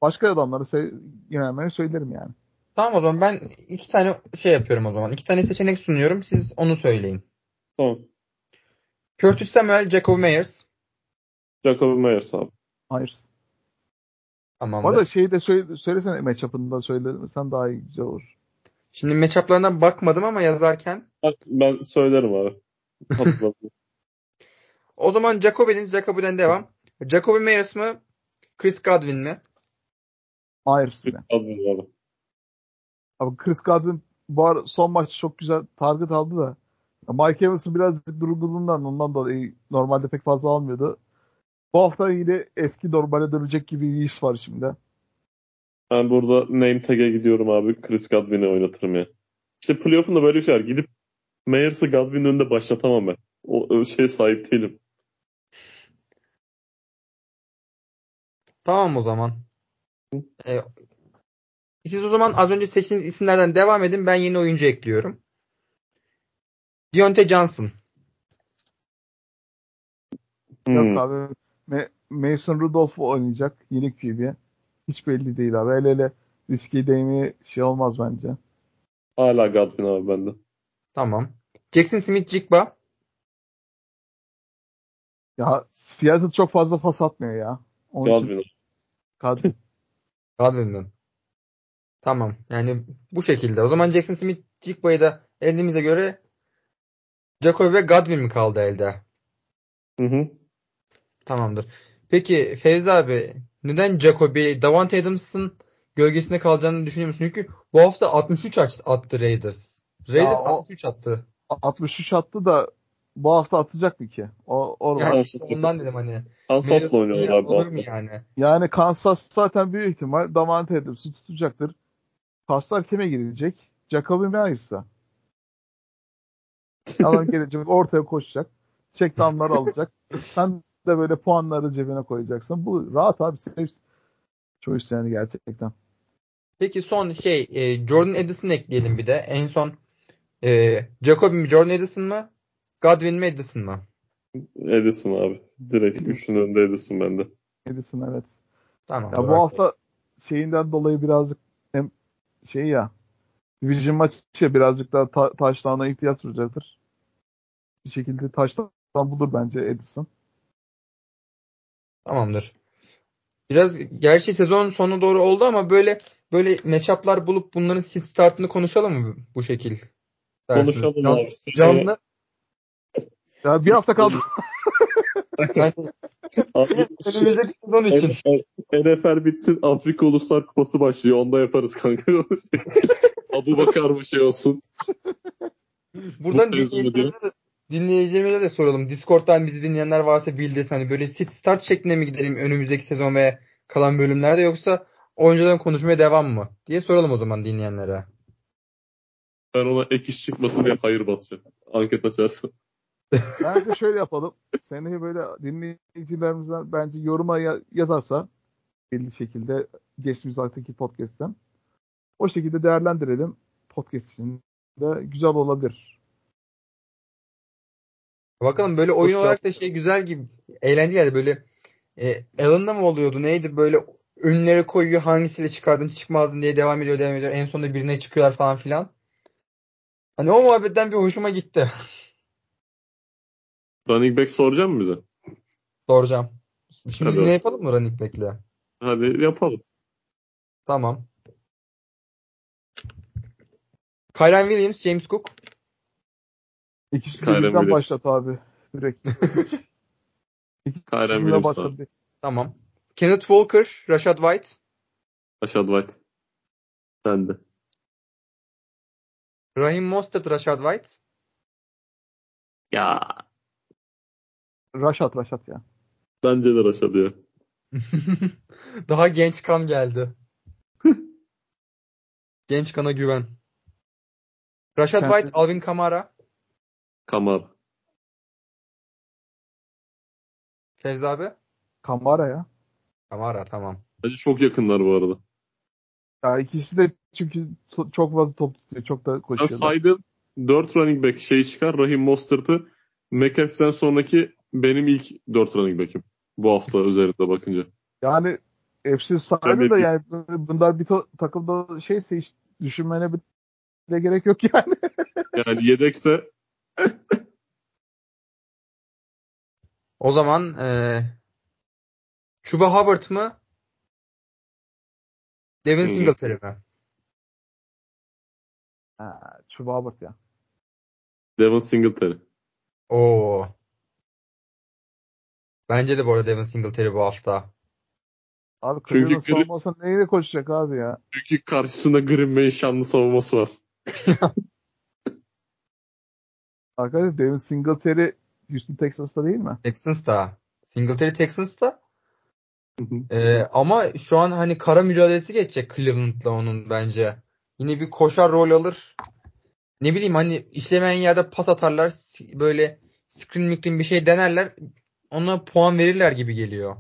Başka adamları se- yönelmeni söylerim yani. tamam o zaman ben iki tane şey yapıyorum o zaman. İki tane seçenek sunuyorum. Siz onu söyleyin. Tamam. Curtis Samuel, Jacob Meyers. Jacob Myers abi. Hayır. Bu Tamamdır. arada şeyi de söyle, söylesene matchup'ında söylesen daha iyi güzel olur. Şimdi matchup'larına bakmadım ama yazarken. Bak, Ben söylerim abi. O zaman Jacoby'nin Jacoby'den devam. Jacoby Meyers mı? Chris Godwin mi? Myers yine. Hatırladım abi. Abi Chris Godwin bu ara son maç çok güzel target aldı da Mike Evans'ın birazcık durgunluğundan ondan dolayı normalde pek fazla almıyordu. Bu hafta yine eski normale dönecek gibi bir his var şimdi. Ben burada name tag'e gidiyorum abi. Chris Godwin'i oynatırım ya. İşte playoff'unda böyle bir şey var. Gidip Meyers'ı Godwin'in önünde başlatamam ben. O, o şeye sahip değilim. Tamam o zaman. Ee, siz o zaman az önce seçtiğiniz isimlerden devam edin. Ben yeni oyuncu ekliyorum. Deontay Johnson. Hmm. Yok abi Ma- Mason Rudolph oynayacak yeni QB. Hiç belli değil abi. Hele hele riski değmeye şey olmaz bence. Hala Godwin abi bende. Tamam. Jackson Smith Jigba. Ya Seattle çok fazla pas atmıyor ya. Onun için Godwin. Godwin'den. Tamam. Yani bu şekilde. O zaman Jackson Smith Jigba'yı da elimize göre Jacoby ve Godwin mi kaldı elde? Hı hı. Tamamdır. Peki Fevzi abi neden Jacoby, Davante Adams'ın gölgesinde kalacağını düşünüyor musun? Çünkü bu hafta 63 at- attı Raiders. Raiders o- 63 attı. 63 attı da bu hafta atacak mı ki? O, o Yani işte ondan dedim hani. Kansas'la oynuyorlar abi. bu Olur mu hafta. yani? Yani Kansas zaten büyük ihtimal Davante Adams'ı tutacaktır. Paslar kime girecek? Jacoby Meyers'a. Adam gelecek ortaya koşacak. Checkdown'ları alacak. Sen de böyle puanları cebine koyacaksın. Bu rahat abi. Safe choice yani gerçekten. Peki son şey e, Jordan Edison ekleyelim bir de. En son e, Jacoby mi Jordan Edison mı? Godwin mi Edison mı? Edison abi. Direkt üçünün önünde Edison bende. Edison evet. Tamam. Ya bu hafta şeyinden dolayı birazcık hem şey ya Division maçı birazcık daha ta- touchdown'a ihtiyaç duyacaktır. Bir şekilde touchdown bulur bence Edison. Tamamdır. Biraz gerçi sezon sonu doğru oldu ama böyle böyle matchup'lar bulup bunların sit startını konuşalım mı bu şekil? Konuşalım Can- abi. Canlı. Ya bir hafta kaldı. Yani önümüzdeki sezon için. NFL bitsin Afrika Uluslar Kupası başlıyor. Onda yaparız kanka. Abu Bakar bir şey olsun. Buradan Bu dinleyicilerimize dinleyicilerimize de soralım. Discord'dan bizi dinleyenler varsa bildirsin. Hani böyle sit start şeklinde mi gidelim önümüzdeki sezon ve kalan bölümlerde yoksa oyuncuların konuşmaya devam mı? diye soralım o zaman dinleyenlere. Ben ona ek iş çıkmasın diye hayır basacağım. Anket açarsın. Bence şöyle yapalım. Seneye böyle dinleyicilerimizden bence yoruma ya- yazarsa belli şekilde geçtiğimiz haftaki podcast'ten o şekilde değerlendirelim. Podcast için de güzel olabilir. Bakalım böyle oyun Çok olarak da şey güzel gibi eğlenceli geldi böyle e, Alan'da mı oluyordu neydi böyle önlere koyuyor hangisiyle çıkardın çıkmazdın diye devam ediyor devam ediyor en sonunda birine çıkıyorlar falan filan. Hani o muhabbetten bir hoşuma gitti. Running back soracak mı bize? Soracağım. Şimdi Hadi. yine yapalım mı running back'le? Hadi yapalım. Tamam. Kyren Williams, James Cook. İkisi de birden başlat abi. Direkt. Kyren Williams başlat. abi. Tamam. Kenneth Walker, Rashad White. Rashad White. Ben de. Raheem Mostert, Rashad White. Ya. Raşat Raşat ya. Bence de Rashad ya. Daha genç kan geldi. genç kana güven. Rashad White, Alvin Kamara. Kamar. Fevzi abi. Kamara ya. Kamara tamam. Bence çok yakınlar bu arada. Ya ikisi de çünkü çok fazla top tutuyor. Çok da Ben koşuyorlar. saydım 4 running back şeyi çıkar. Rahim Mostert'ı McAfee'den sonraki benim ilk 4 running back'im. Bu hafta üzerinde bakınca. Yani hepsi saydı Tabii da yani bunlar bir takımda şeyse hiç düşünmene bile gerek yok yani. Yani yedekse O zaman eee Chuba Hubbard mı? Devin. Singletary mi? Ha, Chuba Hubbard ya. Devin Singletary. Oo. Bence de bu arada Devin Singletary bu hafta. Abi Çünkü Cleveland Gri- savunmasa neyle koşacak abi ya? Çünkü karşısında Green Bay'in şanlı savunması var. Arkadaşlar Devin Singletary Houston Texans'ta değil mi? Texans'ta. Singletary Texans'ta. Ee, ama şu an hani kara mücadelesi geçecek Cleveland'la onun bence. Yine bir koşar rol alır. Ne bileyim hani işlemeyen yerde pas atarlar. Böyle screen mikrin bir şey denerler. Ona puan verirler gibi geliyor.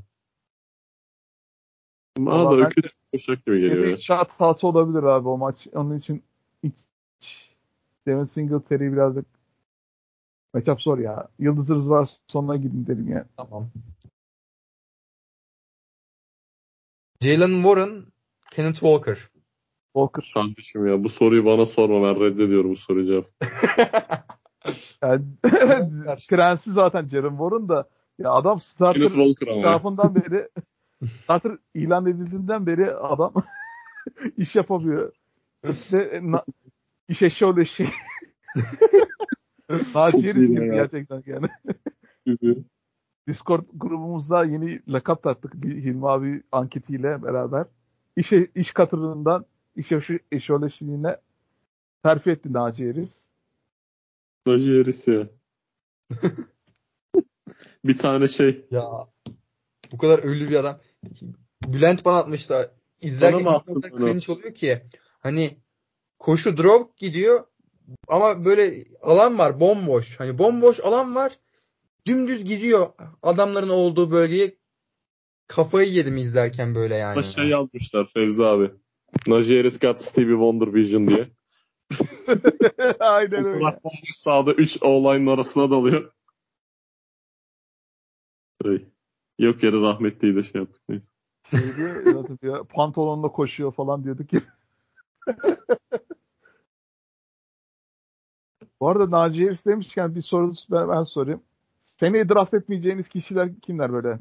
Bana da kötü koşacak gibi geliyor. Bir ya. shot hatası olabilir abi o maç. Onun için hiç Devin Singletary birazcık matchup zor ya. Yıldızınız var sonuna gidin derim ya. Tamam. Jalen Warren, Kenneth Walker. Walker. Kardeşim ya bu soruyu bana sorma ben reddediyorum bu soruyu cevap. Yani, Prensi zaten Jaren Warren da ya adam starter tarafından beri starter ilan edildiğinden beri adam iş yapamıyor. İşte na, iş eşeği şey. Naci Çok Yeriz iyi gibi ya. gerçekten yani. Discord grubumuzda yeni lakap taktık bir Hilmi abi anketiyle beraber. İş, iş katırından iş eşoleşliğine terfi etti Naci Yeriz. Najee Harris ya. bir tane şey. Ya bu kadar ölü bir adam. Bülent bana atmıştı. İzlerken Bana mı insan o kadar attın bunu? cringe oluyor ki. Hani koşu drop gidiyor ama böyle alan var bomboş. Hani bomboş alan var. Dümdüz gidiyor adamların olduğu bölgeye. Kafayı yedim izlerken böyle yani. Bana şey yazmışlar Fevzi abi. Najee Harris got Stevie Wonder Vision diye. Aynen öyle. Olmuş sağda 3 O-line'ın arasına dalıyor. Ay. Yok yere rahmetliyi de şey yaptık. Neyse. Şeydi, nasıl diyor, pantolonla koşuyor falan diyorduk ya. Bu arada Naci Harris demişken bir soru ben, ben sorayım. Seneye draft etmeyeceğiniz kişiler kimler böyle?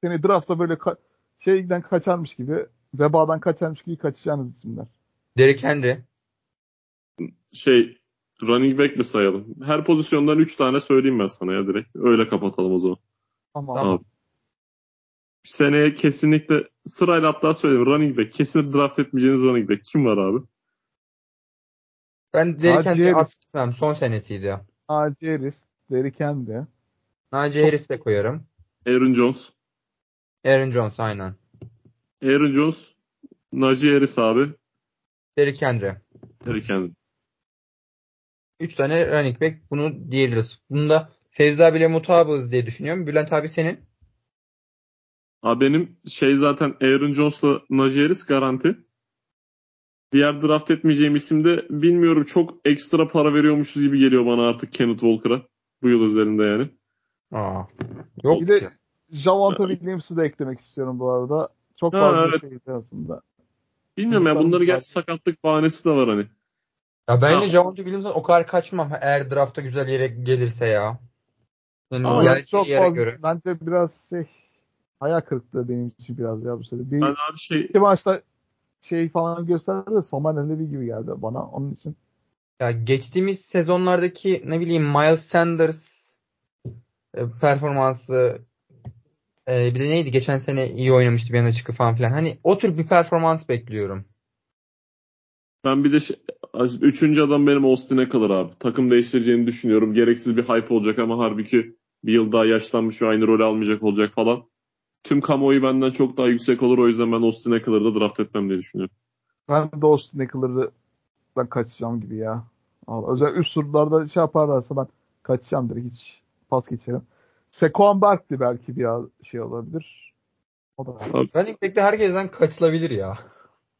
Seni draftta böyle ka- şeyden kaçarmış gibi, vebadan kaçarmış gibi kaçacağınız isimler. Derrick Henry. Şey running back mi sayalım? Her pozisyondan 3 tane söyleyeyim ben sana ya direkt. Öyle kapatalım o zaman. Tamam. Tamam. Abi. Seneye kesinlikle sırayla hatta söyleyeyim. Running back. Kesin draft etmeyeceğiniz running back. Kim var abi? Ben Derrick Naci Henry'i. Son senesiydi ya. Naci Harris, Derrick Henry. Najee Harris de koyarım. Aaron Jones. Aaron Jones aynen. Aaron Jones. Najee Harris abi. Derrick Henry. Derrick Henry. Üç tane running back bunu diyebiliriz. Bunda Fevzi abiyle mutabığız diye düşünüyorum. Bülent abi senin? Abi benim şey zaten Aaron Jones'la Najee Harris garanti. Diğer draft etmeyeceğim isim de bilmiyorum çok ekstra para veriyormuşuz gibi geliyor bana artık Kenneth Walker'a. Bu yıl üzerinde yani. Aa. Yok Bir de ki. Javonta Williams'ı da eklemek istiyorum bu arada. Çok Ha, fazla evet. şeydi aslında. Bilmiyorum ya bir gerçi sakatlık bahanesi de var hani. Ya bence Ya. Javonte Williams'dan o kadar kaçmam eğer draftta güzel yere gelirse ya. Yani Ama çok yere fazla, göre. bence biraz şey hayal kırıklığı benim için biraz ya bu sene. Bir Ben abi şey iki maçta şey falan gösterdi de Saman Levi gibi geldi bana. Onun için Ya geçtiğimiz sezonlardaki ne bileyim Miles Sanders e, performansı e, bir de neydi geçen sene iyi oynamıştı bir yana çıkıp falan filan. Hani o tür bir performans bekliyorum. ben bir de şey, üçüncü adam benim Austin Eckler abi. Takım değiştireceğini düşünüyorum. Gereksiz bir hype olacak ama halbuki bir yıl daha yaşlanmış ve aynı rolü almayacak olacak falan. Tüm kamuoyu benden çok daha yüksek olur. O yüzden ben Austin Eckler'ı da draft etmem diye düşünüyorum. ben de Austin Eckler'dan kaçacağım gibi ya. Al- Özellikle üst turlarda şey yaparlarsa ben kaçacağım direkt hiç pas geçerim. Saquon Barkley belki bir şey olabilir. O da Running back'te herkesten kaçılabilir ya.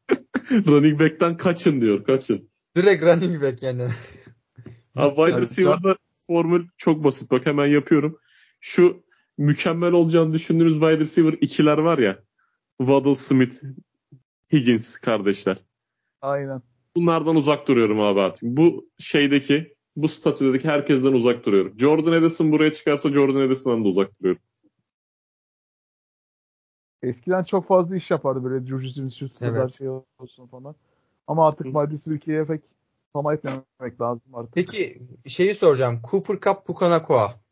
Running back'ten kaçın diyor. Kaçın. Direkt running back yani. Abi wide receiver'da formül çok basit. Bak hemen yapıyorum. Şu mükemmel olacağını düşündüğünüz wide receiver ikiler var ya. Waddle Smith, Higgins kardeşler. Aynen. Bunlardan uzak duruyorum abi artık. Bu şeydeki, bu statüdeki herkesten uzak duruyorum. Jordan Edison buraya çıkarsa Jordan Edison'dan da uzak duruyorum. Eskiden çok fazla iş yapardı böyle Juju Smith Evet. şey olsun falan. Ama artık receiver ikiye pek tam etmemek lazım artık. Peki şeyi soracağım. Cooper Cup Pukanakua.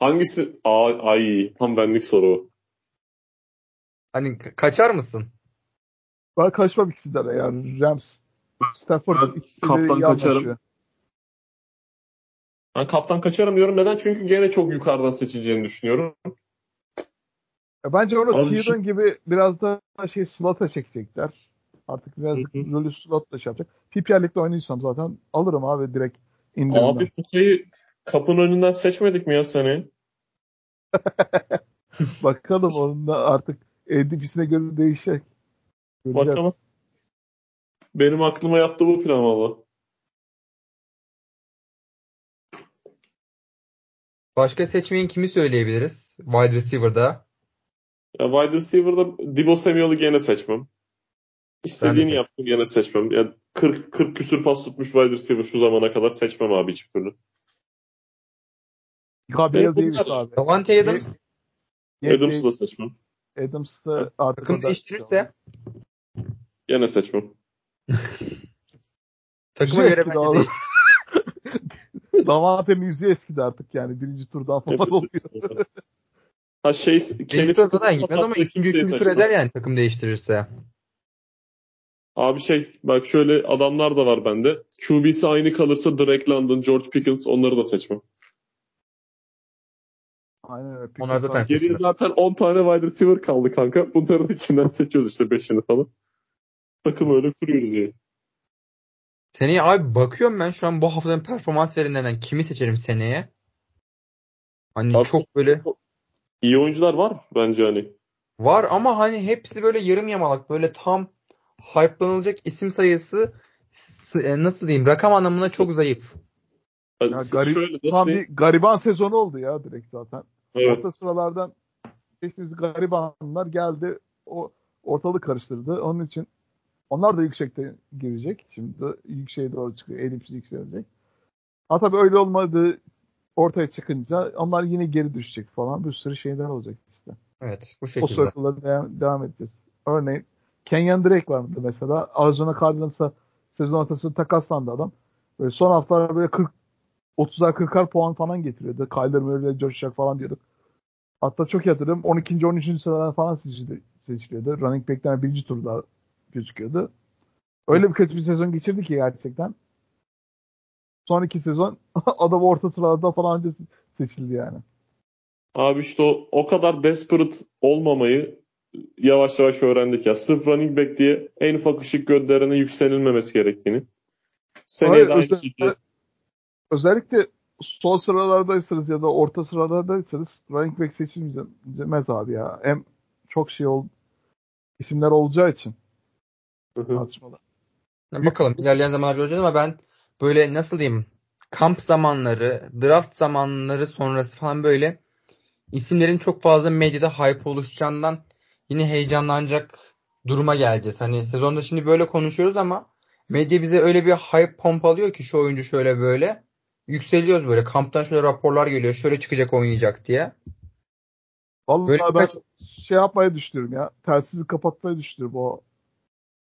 Hangisi? Aa, ay tam benlik soru. Hani ka- kaçar mısın? Ben kaçmam ikisinden de yani Rams. Stafford ikisi de kaptan kaçarım. anlaşıyor. Ben kaptan kaçarım diyorum. Neden? Çünkü gene çok yukarıdan seçileceğini düşünüyorum. Ya bence onu Thielen gibi biraz da şey slot'a çekecekler. Artık biraz rolü slot'la şey yapacak. PPR Lig'de oynayacaksam zaten alırım abi direkt indirimden. Abi Puka'yı kapının önünden seçmedik mi ya seni? Bakalım onun da artık ADP'sine göre değişecek. Göreceğiz. Bakalım. Benim aklıma yattı bu plan valla. Başka seçmeyin kimi söyleyebiliriz? Wide receiver'da. Ya wide receiver'da Debo Samuel'ı gene seçmem. İstediğini yaptım gene seçmem. Ya 40 40 küsür pas tutmuş wide receiver şu zamana kadar seçmem abi hiçbir türlü. Gabriel Davis abi. Davante Adams Adams'ı da seçmem. Adams da artık takım değiştirirse Gene seçmem. takıma göre bence değil. Davante'nin yüzü eskidi artık yani. Birinci turdan falan oluyor. ha şey Birinci Kenneth turda da Cook'un gitmez ama ikinci, üçüncü tur eder yani takım değiştirirse. Abi şey bak şöyle adamlar da var bende. QB'si aynı kalırsa Drake London, George Pickens onları da seçmem. Aynen öyle. Onlar ben- Geriye zaten 10 tane wide receiver kaldı kanka. Bunların içinden seçiyoruz işte 5'ini falan. Takım öyle kuruyoruz yani. Seneye abi bakıyorum ben şu an bu haftanın performans verenlerinden kimi seçerim seneye? Hani Abi- çok böyle İyi oyuncular var bence hani. var ama hani hepsi böyle yarım yamalak böyle tam hype'lanılacak isim sayısı e, nasıl diyeyim rakam anlamına çok zayıf. Hani Ya garip- şöyle Tam bir gariban sezonu oldu ya direkt zaten. Evet. Orta sıralardan geçtiğimiz garibanlar geldi. O ortalığı karıştırdı. Onun için onlar da yüksekte girecek. Şimdi yükseğe doğru çıkıyor. Elipsi yükselecek. Ha tabii öyle olmadı ortaya çıkınca onlar yine geri düşecek falan. Bir sürü şeyler olacak işte. Evet bu O şekilde. circle'lara devam, devam edeceğiz. Örneğin Kenyon Drake vardı mesela. Arizona Cardinals'a sezon ortası takaslandı adam. Böyle son haftalar böyle 40 30'ar 40'ar puan falan getiriyordu. Kyler Murray'le coşacak falan diyorduk. Hatta çok hatırlıyorum. 12. 13. sıralar falan seçildi, seçiliyordu. Running back'ten birinci turda gözüküyordu. Öyle bir kötü bir sezon geçirdi ki gerçekten. Son iki sezon adam orta sıralarda falan önce seçildi yani. Abi işte o, o kadar desperate olmamayı yavaş yavaş öğrendik ya. Sırf running back diye en ufak ışık gönderene yükselilmemesi gerektiğini. Seneye Hayır, de aynı özel- şekilde. Özellikle son sıralardaysanız ya da orta sıralardaysanız running back seçilmez abi ya. Hem çok şey ol isimler olacağı için Hı hı. tartışmalar. Ya Bakalım ilerleyen zamanlar göreceğiz ama ben böyle nasıl diyeyim kamp zamanları, draft zamanları sonrası falan böyle isimlerin çok fazla medyada hype oluşacağından yine heyecanlanacak duruma geleceğiz. Hani sezonda şimdi böyle konuşuyoruz ama medya bize öyle bir hype pompalıyor ki şu oyuncu şöyle böyle. Yükseliyoruz böyle. Kamptan şöyle raporlar geliyor. Şöyle çıkacak oynayacak diye. Vallahi Böyle ben birkaç- şey yapmayı düşünüyorum ya. Telsizi kapatmayı düşünüyorum o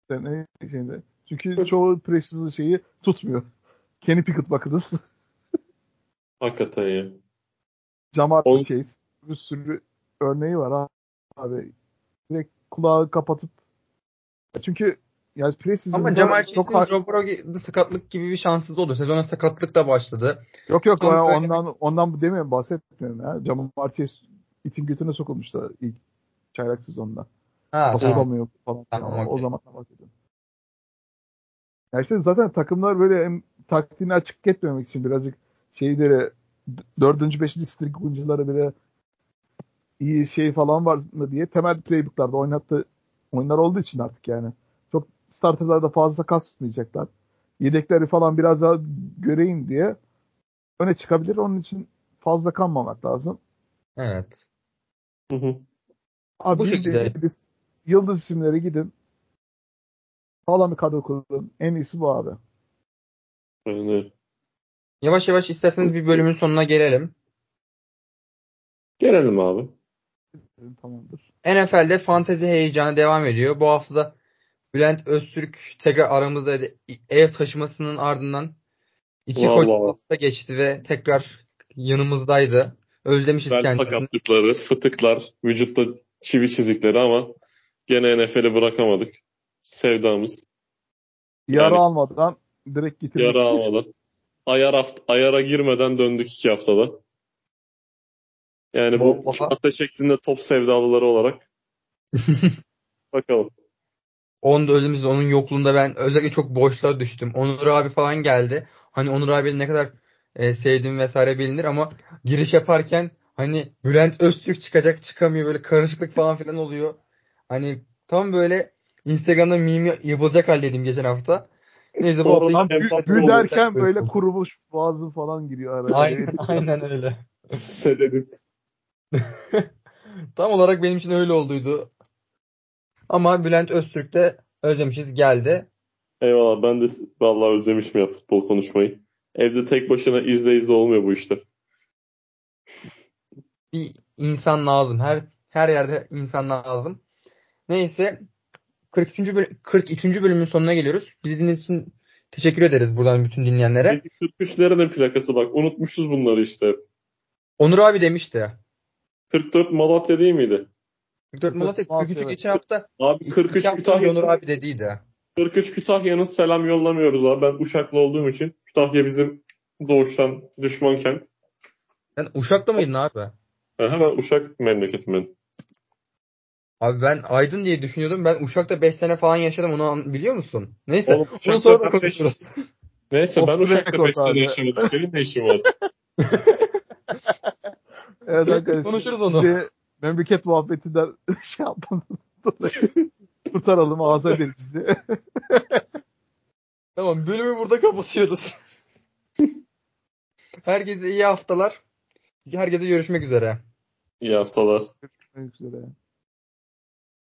sene şeyinde. Çünkü çoğu precision şeyi tutmuyor. Kenny Pickett bakınız. Hakikaten ya. Jamar On- Chase. Bir sürü örneği var abi. Direkt kulağı kapatıp çünkü yani preseason'da Ama Jamar çok Chase'in Joe Burrow'da sakatlık gibi bir şanssız oldu. Sezona sakatlık da başladı. Yok yok ya böyle ondan ondan demiyorum bahsetmiyorum ya. Jamar Chase itin götüne sokulmuştu ilk çaylak sezonunda. Ha tamam. falan. Tamam, Ya, o, zaman bahsediyorum. Ya işte zaten takımlar böyle hem taktiğini açık etmemek için birazcık şeyleri dördüncü, beşinci strik oyuncuları bile iyi şey falan var mı diye temel playbooklarda oynattı oyunlar olduğu için artık yani. Starterlarda fazla kasmayacaklar. Yedekleri falan biraz daha göreyim diye öne çıkabilir. Onun için fazla kanmamak lazım. Evet. Hı hı. Abi Bu şekilde. Yıldız isimleri gidin. Sağlam bir kadro kurun. En iyisi bu abi. Öyle. Yavaş yavaş isterseniz bir bölümün sonuna gelelim. Gelelim abi. Tamamdır. NFL'de fantezi heyecanı devam ediyor. Bu hafta da Bülent Öztürk tekrar aramızdaydı. Ev taşımasının ardından iki koç Vallahi. hafta geçti ve tekrar yanımızdaydı. Özlemişiz Bel kendisini. sakatlıkları, fıtıklar, vücutta çivi çizikleri ama gene NFL'i bırakamadık. Sevdamız. Yara Yani- almadan direkt getirdik. Yara almadan. Ayar haft ayara girmeden döndük iki haftada. Yani bu Vallahi. fiyata şeklinde top sevdalıları olarak. Bakalım. Onun da özümüz onun yokluğunda ben özellikle çok boşluğa düştüm. Onur abi falan geldi. Hani Onur abi ne kadar e, sevdiğim vesaire bilinir ama giriş yaparken hani Bülent Öztürk çıkacak çıkamıyor böyle karışıklık falan filan oluyor. Hani tam böyle Instagram'da meme yapılacak haldeydim geçen hafta. Neyse bu hafta Sonradan Tam empati gü, gü oldu. derken böyle kurumuş boğazı falan giriyor araya. Aynen, aynen öyle. Sededit. Tam olarak benim için öyle olduydu. Ama Bülent Öztürk de özlemişiz geldi. Eyvallah ben de vallahi özlemişim ya futbol konuşmayı. Evde tek başına izle izle olmuyor bu işler. bir insan lazım. Her her yerde insan lazım. Neyse 43. böl 42. bölümün sonuna geliyoruz. Bizi dinlediğiniz için teşekkür ederiz buradan bütün dinleyenlere. Peki 43'lerin ne plakası bak unutmuşuz bunları işte. Onur abi demişti. 44 Malatya değil miydi? 44 Malatya, Malatya, 43 evet. geçen hafta. Abi İki 43 hafta önce Onur Kütahya, abi dediydi. 43 Kütahya'nın selam yollamıyoruz abi. Ben Uşaklı olduğum için Kütahya bizim doğuştan düşman kent. Sen Uşak'ta mıydın abi? Aha, ben Uşak memleketim benim. Abi ben Aydın diye düşünüyordum. Ben Uşak'ta 5 sene falan yaşadım. Onu biliyor musun? Neyse. Oğlum, Uşak'ta sonra da beş- konuşuruz. Neyse ben Uşak'ta record 5 sene abi. yaşamadım. Senin ne işin var? Evet arkadaşlar. konuşuruz onu. Memleket muhabbetinden şey yapmadan dolayı kurtaralım ağza ederiz bizi. Tamam bölümü burada kapatıyoruz. Herkese iyi haftalar. Herkese görüşmek üzere. İyi haftalar. Görüşmek üzere.